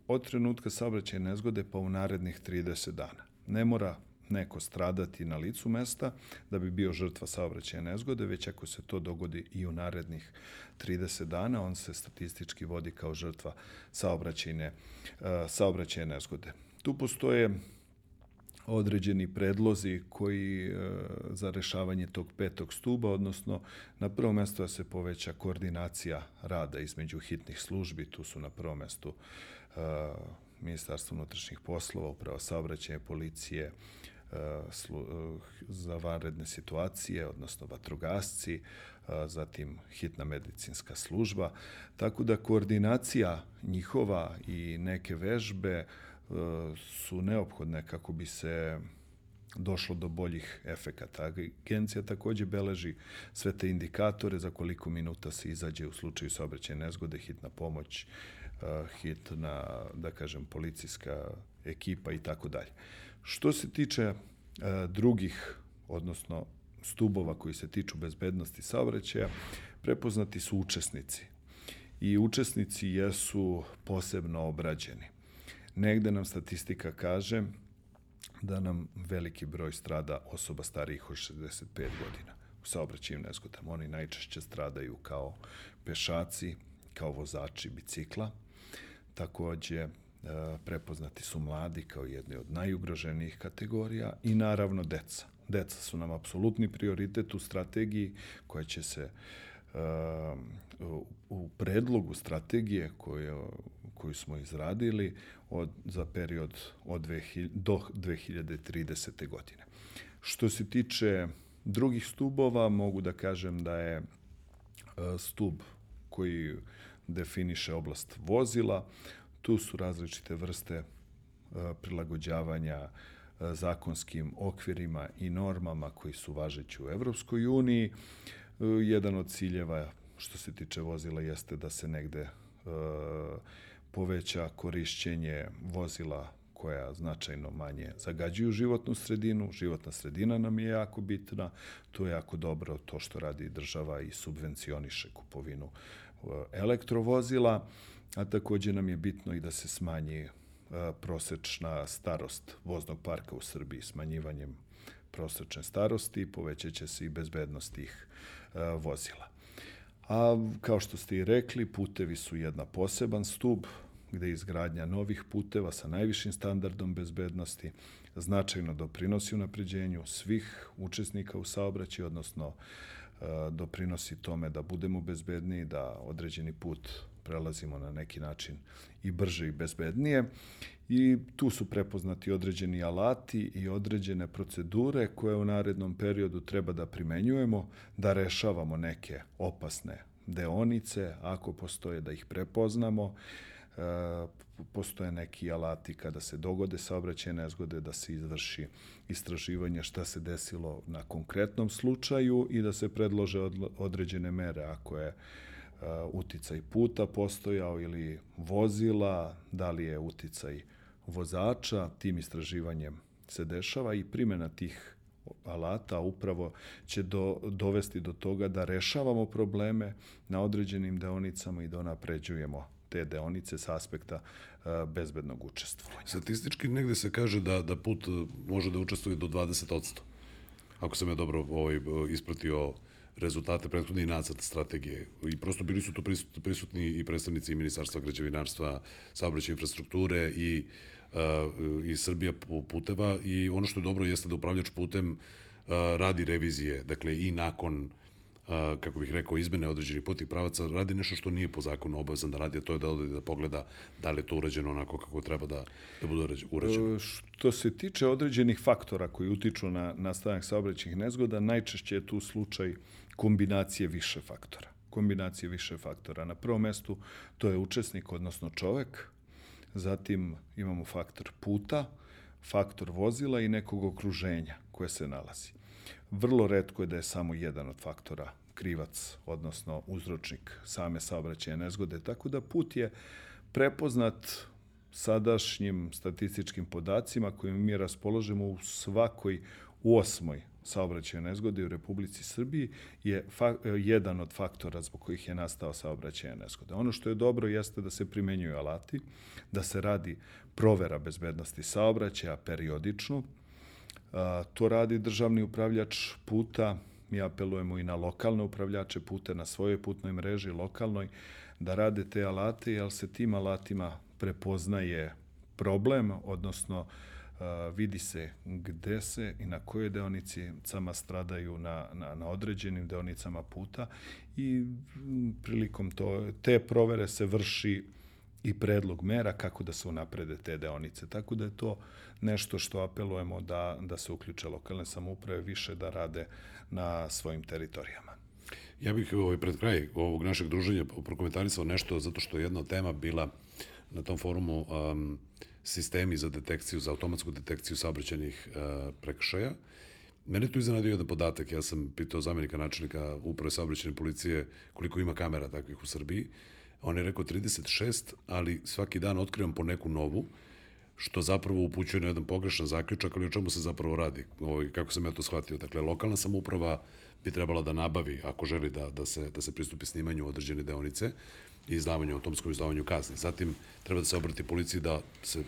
od trenutka saobraćaje nezgode pa u narednih 30 dana. Ne mora neko stradati na licu mesta da bi bio žrtva saobraćaja nezgode, već ako se to dogodi i u narednih 30 dana, on se statistički vodi kao žrtva saobraćajne, uh, saobraćaje nezgode. Tu postoje određeni predlozi koji e, za rešavanje tog petog stuba, odnosno na prvo mesto da se poveća koordinacija rada između hitnih službi, tu su na prvom mestu e, Ministarstvo unutrašnjih poslova, upravo saobraćaje, policije, za vanredne situacije, odnosno vatrogasci, zatim hitna medicinska služba. Tako da koordinacija njihova i neke vežbe su neophodne kako bi se došlo do boljih efekata. Agencija takođe beleži sve te indikatore za koliko minuta se izađe u slučaju saobraćaja nezgode, hitna pomoć, hitna, da kažem, policijska ekipa i tako dalje. Što se tiče e, drugih, odnosno stubova koji se tiču bezbednosti saobraćaja, prepoznati su učesnici. I učesnici jesu posebno obrađeni. Negde nam statistika kaže da nam veliki broj strada osoba starijih od 65 godina u saobraćajnim nezgodama. Oni najčešće stradaju kao pešaci, kao vozači bicikla. Takođe, prepoznati su mladi kao jedni od najugroženijih kategorija i naravno deca. Deca su nam apsolutni prioritet u strategiji koja će se e, u predlogu strategije koju, koju smo izradili od, za period od 2000, do 2030. godine. Što se tiče drugih stubova, mogu da kažem da je e, stub koji definiše oblast vozila, Tu su različite vrste e, prilagođavanja e, zakonskim okvirima i normama koji su važeći u Evropskoj uniji. E, jedan od ciljeva što se tiče vozila jeste da se negde poveća korišćenje vozila koja značajno manje zagađuju životnu sredinu. Životna sredina nam je jako bitna. To je jako dobro to što radi država i subvencioniše kupovinu elektrovozila, a takođe nam je bitno i da se smanji e, prosečna starost voznog parka u Srbiji smanjivanjem prosečne starosti, povećaće se i bezbednost tih e, vozila. A kao što ste i rekli, putevi su jedna poseban stub gde izgradnja novih puteva sa najvišim standardom bezbednosti značajno doprinosi unapređenju svih učesnika u saobraćaju, odnosno e, doprinosi tome da budemo bezbedniji, da određeni put prelazimo na neki način i brže i bezbednije. I tu su prepoznati određeni alati i određene procedure koje u narednom periodu treba da primenjujemo, da rešavamo neke opasne deonice, ako postoje da ih prepoznamo, E, postoje neki alati kada se dogode saobraćajne nezgode da se izvrši istraživanje šta se desilo na konkretnom slučaju i da se predlože određene mere ako je uticaj puta postojao ili vozila, da li je uticaj vozača, tim istraživanjem se dešava i primjena tih alata upravo će do, dovesti do toga da rešavamo probleme na određenim deonicama i da napređujemo te deonice sa aspekta uh, bezbednog učestvovanja. Statistički negde se kaže da, da put uh, može da učestvuje do 20%. Ako sam ja dobro ovaj, ispratio rezultate prethodnih nacrt strategije. I prosto bili su tu prisutni i predstavnici Ministarstva građevinarstva, saobraćaja infrastrukture i, uh, i Srbija puteva i ono što je dobro jeste da upravljač putem uh, radi revizije, dakle i nakon a, kako bih rekao, izmene određenih putnih pravaca, radi nešto što nije po zakonu obavezan da radi, a to je da ode da pogleda da li je to urađeno onako kako treba da, da bude urađeno. Što se tiče određenih faktora koji utiču na nastanak saobraćajnih nezgoda, najčešće je tu slučaj kombinacije više faktora. Kombinacije više faktora. Na prvom mestu to je učesnik, odnosno čovek, zatim imamo faktor puta, faktor vozila i nekog okruženja koje se nalazi. Vrlo redko je da je samo jedan od faktora krivac, odnosno uzročnik same saobraćaje nezgode, tako da put je prepoznat sadašnjim statističkim podacima kojim mi raspoložemo u svakoj u osmoj saobraćaja nezgode u Republici Srbiji je fa jedan od faktora zbog kojih je nastao saobraćaja nezgode. Ono što je dobro jeste da se primenjuju alati, da se radi provera bezbednosti saobraćaja periodično, To radi državni upravljač puta, mi apelujemo i na lokalne upravljače puta, na svojoj putnoj mreži lokalnoj, da rade te alate, jer se tim alatima prepoznaje problem, odnosno vidi se gde se i na kojoj deonici sama stradaju na, na, na određenim deonicama puta i prilikom to, te provere se vrši i predlog mera kako da se unaprede te deonice. Tako da je to nešto što apelujemo da, da se uključe lokalne samouprave više da rade na svojim teritorijama. Ja bih ovaj, pred kraj ovog našeg druženja prokomentarisao nešto zato što je jedna tema bila na tom forumu um, sistemi za detekciju, za automatsku detekciju saobraćajnih uh, prekršaja. Mene tu iznenadio jedan podatak, ja sam pitao zamjenika načelnika uprave saobraćajne policije koliko ima kamera takvih u Srbiji. On je rekao 36, ali svaki dan otkrivam po neku novu, što zapravo upućuje na jedan pogrešan zaključak, ali o čemu se zapravo radi, ovaj, kako sam ja to shvatio. Dakle, lokalna samouprava bi trebala da nabavi, ako želi da, da, se, da se pristupi snimanju određene deonice izdavanju, automskom izdavanju kazni. Zatim, treba da se obrati policiji da se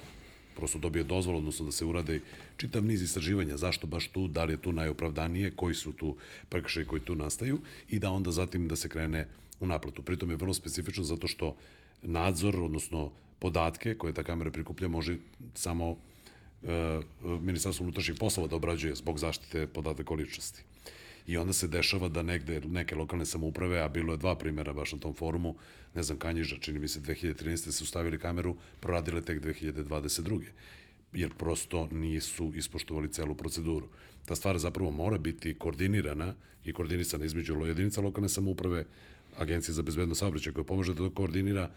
prosto dobije dozvol, odnosno da se urade čitav niz istraživanja, zašto baš tu, da li je tu najopravdanije, koji su tu prekršaji koji tu nastaju i da onda zatim da se krene u naplatu. Pritom je vrlo specifično zato što nadzor, odnosno podatke koje ta kamera prikuplja može samo e, Ministarstvo unutrašnjih poslova da obrađuje zbog zaštite podataka o ličnosti. I onda se dešava da negde neke lokalne samouprave, a bilo je dva primjera baš na tom forumu, ne znam, Kanjiža, čini mi se 2013. su stavili kameru, proradile tek 2022. Jer prosto nisu ispoštovali celu proceduru. Ta stvar zapravo mora biti koordinirana i koordinisana između jedinica lokalne samouprave, Agencije za bezbedno saobraćaj koja pomaže da to koordinira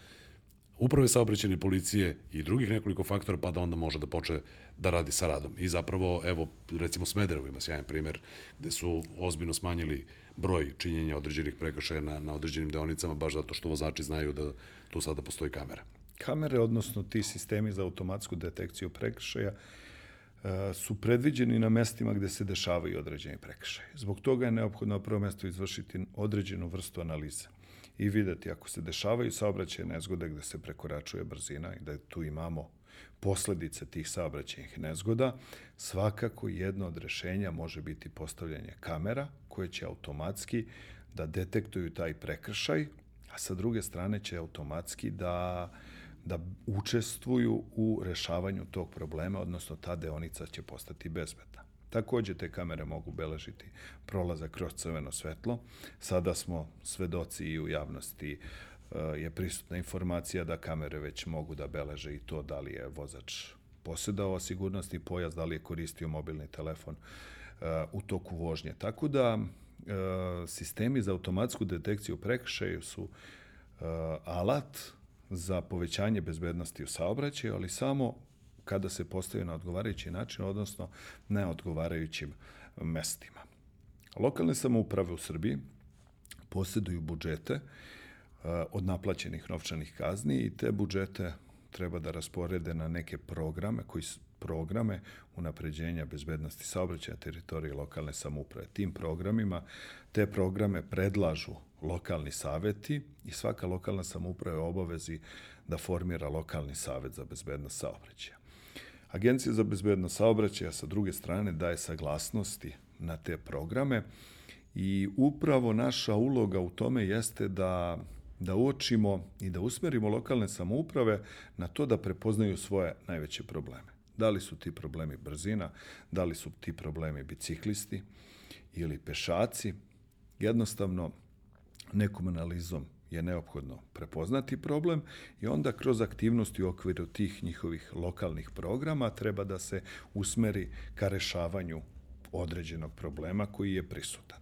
uprave saobraćene policije i drugih nekoliko faktora, pa da onda može da počne da radi sa radom. I zapravo, evo, recimo Smederevo ima sjajan primer gde su ozbiljno smanjili broj činjenja određenih prekršaja na, na određenim deonicama, baš zato što vozači znaju da tu sada postoji kamera. Kamere, odnosno ti sistemi za automatsku detekciju prekršaja, e, su predviđeni na mestima gde se dešavaju određeni prekršaje. Zbog toga je neophodno na prvo mesto izvršiti određenu vrstu analize i videti ako se dešavaju saobraćaje nezgode gde se prekoračuje brzina i da tu imamo posledice tih saobraćajnih nezgoda, svakako jedno od rešenja može biti postavljanje kamera koje će automatski da detektuju taj prekršaj, a sa druge strane će automatski da da učestvuju u rešavanju tog problema, odnosno ta deonica će postati bezbedna. Takođe te kamere mogu beležiti prolazak kroz crveno svetlo. Sada smo svedoci i u javnosti eh, je prisutna informacija da kamere već mogu da beleže i to da li je vozač posjedao sigurnosni pojas, da li je koristio mobilni telefon eh, u toku vožnje. Tako da eh, sistemi za automatsku detekciju prekršaju su alat za povećanje bezbednosti u saobraćaju, ali samo kada se postavi na odgovarajući način, odnosno na odgovarajućim mestima. Lokalne samouprave u Srbiji posjeduju budžete e, od naplaćenih novčanih kazni i te budžete treba da rasporede na neke programe koji programe unapređenja bezbednosti saobraćaja teritorije lokalne samouprave. Tim programima te programe predlažu lokalni saveti i svaka lokalna samouprava je obavezi da formira lokalni savet za bezbednost saobraćaja. Agencija za bezbednost saobraćaja sa druge strane daje saglasnosti na te programe i upravo naša uloga u tome jeste da da uočimo i da usmerimo lokalne samouprave na to da prepoznaju svoje najveće probleme. Da li su ti problemi brzina, da li su ti problemi biciklisti ili pešaci. Jednostavno, nekom analizom je neophodno prepoznati problem i onda kroz aktivnosti u okviru tih njihovih lokalnih programa treba da se usmeri ka rešavanju određenog problema koji je prisutan.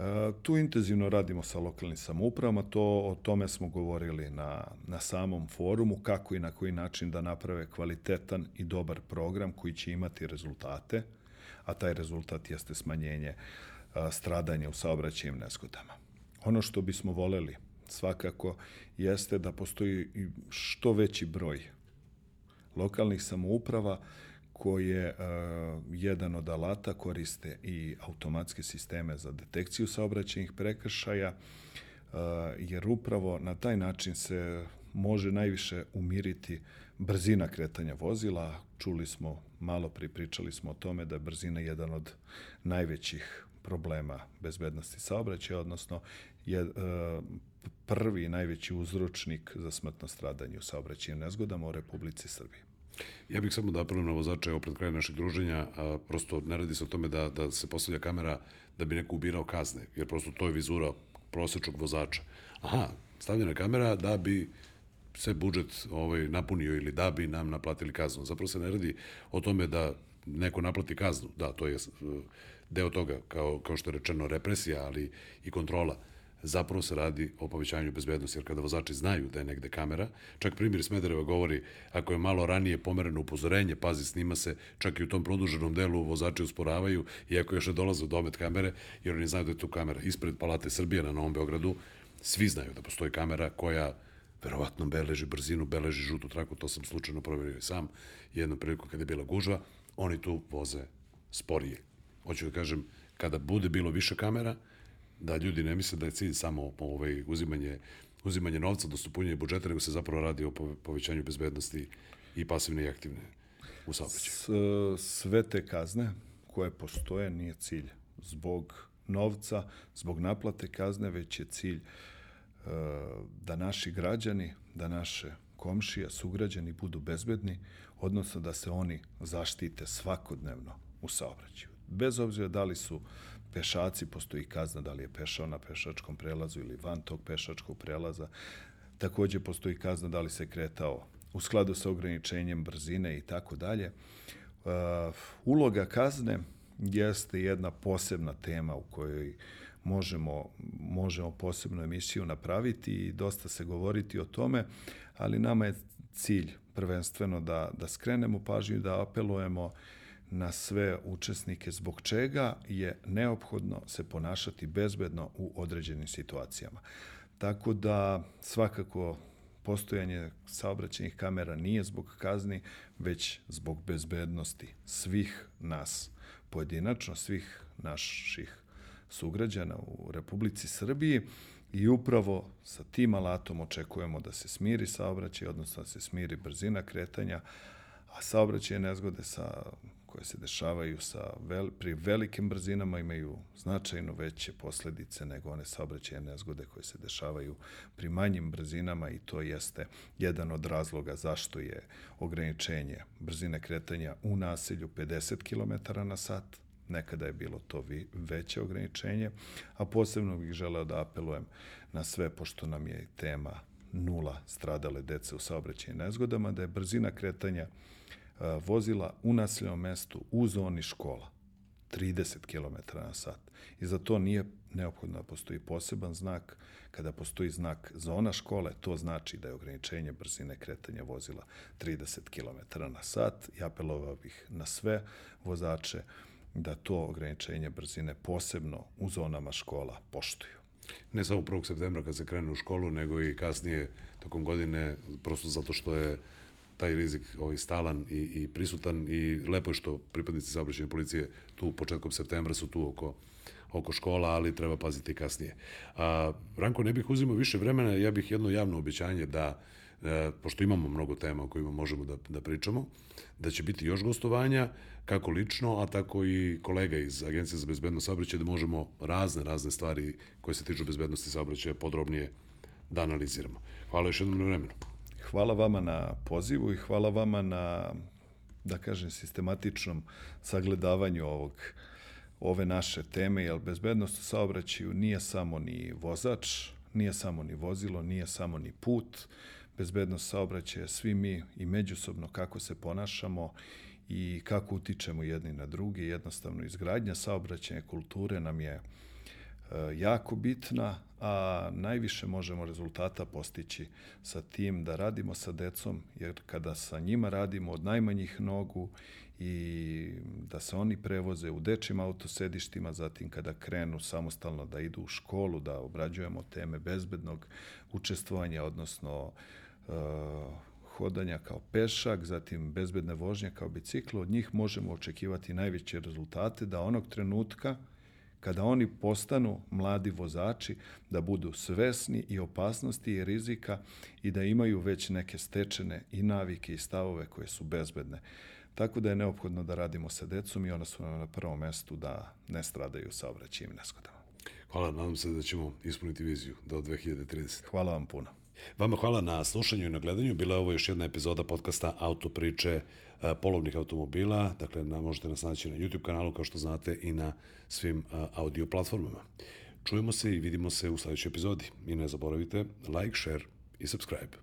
E, tu intenzivno radimo sa lokalnim samoupravama, to, o tome smo govorili na, na samom forumu, kako i na koji način da naprave kvalitetan i dobar program koji će imati rezultate, a taj rezultat jeste smanjenje e, stradanja u saobraćajnim nezgodama. Ono što bismo voleli svakako jeste da postoji što veći broj lokalnih samouprava koje uh, jedan od alata koriste i automatske sisteme za detekciju saobraćajnih prekršaja, uh, jer upravo na taj način se može najviše umiriti brzina kretanja vozila. Čuli smo, malo pripričali smo o tome da je brzina jedan od najvećih problema bezbednosti saobraćaja, odnosno je uh, prvi najveći uzročnik za smrtno stradanje u saobraćajnim nezgodama u Republici Srbiji. Ja bih samo da apelujem na vozače, evo pred našeg druženja, a, prosto ne radi se o tome da, da se postavlja kamera da bi neko ubirao kazne, jer prosto to je vizura prosečnog vozača. Aha, stavljena kamera da bi se budžet ovaj, napunio ili da bi nam naplatili kaznu. Zapravo se ne radi o tome da neko naplati kaznu, da, to je deo toga, kao, kao što je rečeno, represija, ali i kontrola zapravo se radi o povećanju bezbednosti, jer kada vozači znaju da je negde kamera, čak primjer Smedereva govori, ako je malo ranije pomereno upozorenje, pazi, snima se, čak i u tom produženom delu vozači usporavaju, iako još ne dolaze u domet kamere, jer oni znaju da je tu kamera ispred Palate Srbije na Novom Beogradu, svi znaju da postoji kamera koja verovatno beleži brzinu, beleži žutu traku, to sam slučajno proverio i sam, jednom priliku kada je bila gužva, oni tu voze sporije. Hoću da kažem, kada bude bilo više kamera, da ljudi ne misle da je cilj samo ovaj, uzimanje, uzimanje novca, dostupunjanje budžeta, nego se zapravo radi o povećanju bezbednosti i pasivne i aktivne u saobraćaju. Sve te kazne koje postoje nije cilj zbog novca, zbog naplate kazne, već je cilj e, da naši građani, da naše komšije, sugrađani budu bezbedni, odnosno da se oni zaštite svakodnevno u saobraćaju. Bez obzira da li su pešaci, postoji kazna da li je pešao na pešačkom prelazu ili van tog pešačkog prelaza. Takođe postoji kazna da li se kretao u skladu sa ograničenjem brzine i tako dalje. Uh, uloga kazne jeste jedna posebna tema u kojoj možemo, možemo posebnu emisiju napraviti i dosta se govoriti o tome, ali nama je cilj prvenstveno da, da skrenemo pažnju i da apelujemo na sve učesnike zbog čega je neophodno se ponašati bezbedno u određenim situacijama. Tako da svakako postojanje saobraćajnih kamera nije zbog kazni, već zbog bezbednosti svih nas pojedinačno, svih naših sugrađana u Republici Srbiji i upravo sa tim alatom očekujemo da se smiri saobraćaj, odnosno da se smiri brzina kretanja, a saobraćaje nezgode sa koje se dešavaju sa vel, pri velikim brzinama imaju značajno veće posledice nego one saobraćajne nezgode koje se dešavaju pri manjim brzinama i to jeste jedan od razloga zašto je ograničenje brzine kretanja u naselju 50 km na sat, nekada je bilo to veće ograničenje, a posebno bih želeo da apelujem na sve, pošto nam je tema nula stradale dece u saobraćajnim nezgodama, da je brzina kretanja vozila u naseljenom mestu u zoni škola. 30 km na sat. I za to nije neophodno da postoji poseban znak. Kada postoji znak zona škole, to znači da je ograničenje brzine kretanja vozila 30 km na sat. I apelovao bih na sve vozače da to ograničenje brzine posebno u zonama škola poštuju. Ne samo 1. septembra kad se krene u školu, nego i kasnije tokom godine, prosto zato što je taj rizik ovaj, stalan i, i prisutan i lepo je što pripadnici saobraćajne policije tu početkom septembra su tu oko oko škola, ali treba paziti kasnije. A, Ranko, ne bih uzimao više vremena, ja bih jedno javno obećanje da, e, pošto imamo mnogo tema o kojima možemo da, da pričamo, da će biti još gostovanja, kako lično, a tako i kolega iz Agencije za bezbednost saobraćaja, da možemo razne, razne stvari koje se tiču bezbednosti saobraćaja podrobnije da analiziramo. Hvala još jednom na vremenu. Hvala vama na pozivu i hvala vama na, da kažem, sistematičnom sagledavanju ovog ove naše teme, jer bezbednost u saobraćaju nije samo ni vozač, nije samo ni vozilo, nije samo ni put. Bezbednost saobraćaja svi mi i međusobno kako se ponašamo i kako utičemo jedni na drugi. Jednostavno, izgradnja saobraćajne kulture nam je E, jako bitna, a najviše možemo rezultata postići sa tim da radimo sa decom, jer kada sa njima radimo od najmanjih nogu i da se oni prevoze u dečim autosedištima, zatim kada krenu samostalno da idu u školu, da obrađujemo teme bezbednog učestvovanja, odnosno uh, hodanja kao pešak, zatim bezbedne vožnje kao biciklo, od njih možemo očekivati najveće rezultate da onog trenutka kada oni postanu mladi vozači, da budu svesni i opasnosti i rizika i da imaju već neke stečene i navike i stavove koje su bezbedne. Tako da je neophodno da radimo sa decom i ona su na prvom mestu da ne stradaju sa obraćajim neskodama. Hvala, nadam se da ćemo ispuniti viziju do 2030. Hvala vam puno. Vama hvala na slušanju i na gledanju. Bila je ovo još jedna epizoda podcasta Autopriče polovnih automobila. Dakle, na, možete nas naći na YouTube kanalu, kao što znate, i na svim e, audio platformama. Čujemo se i vidimo se u sledećoj epizodi. I ne zaboravite like, share i subscribe.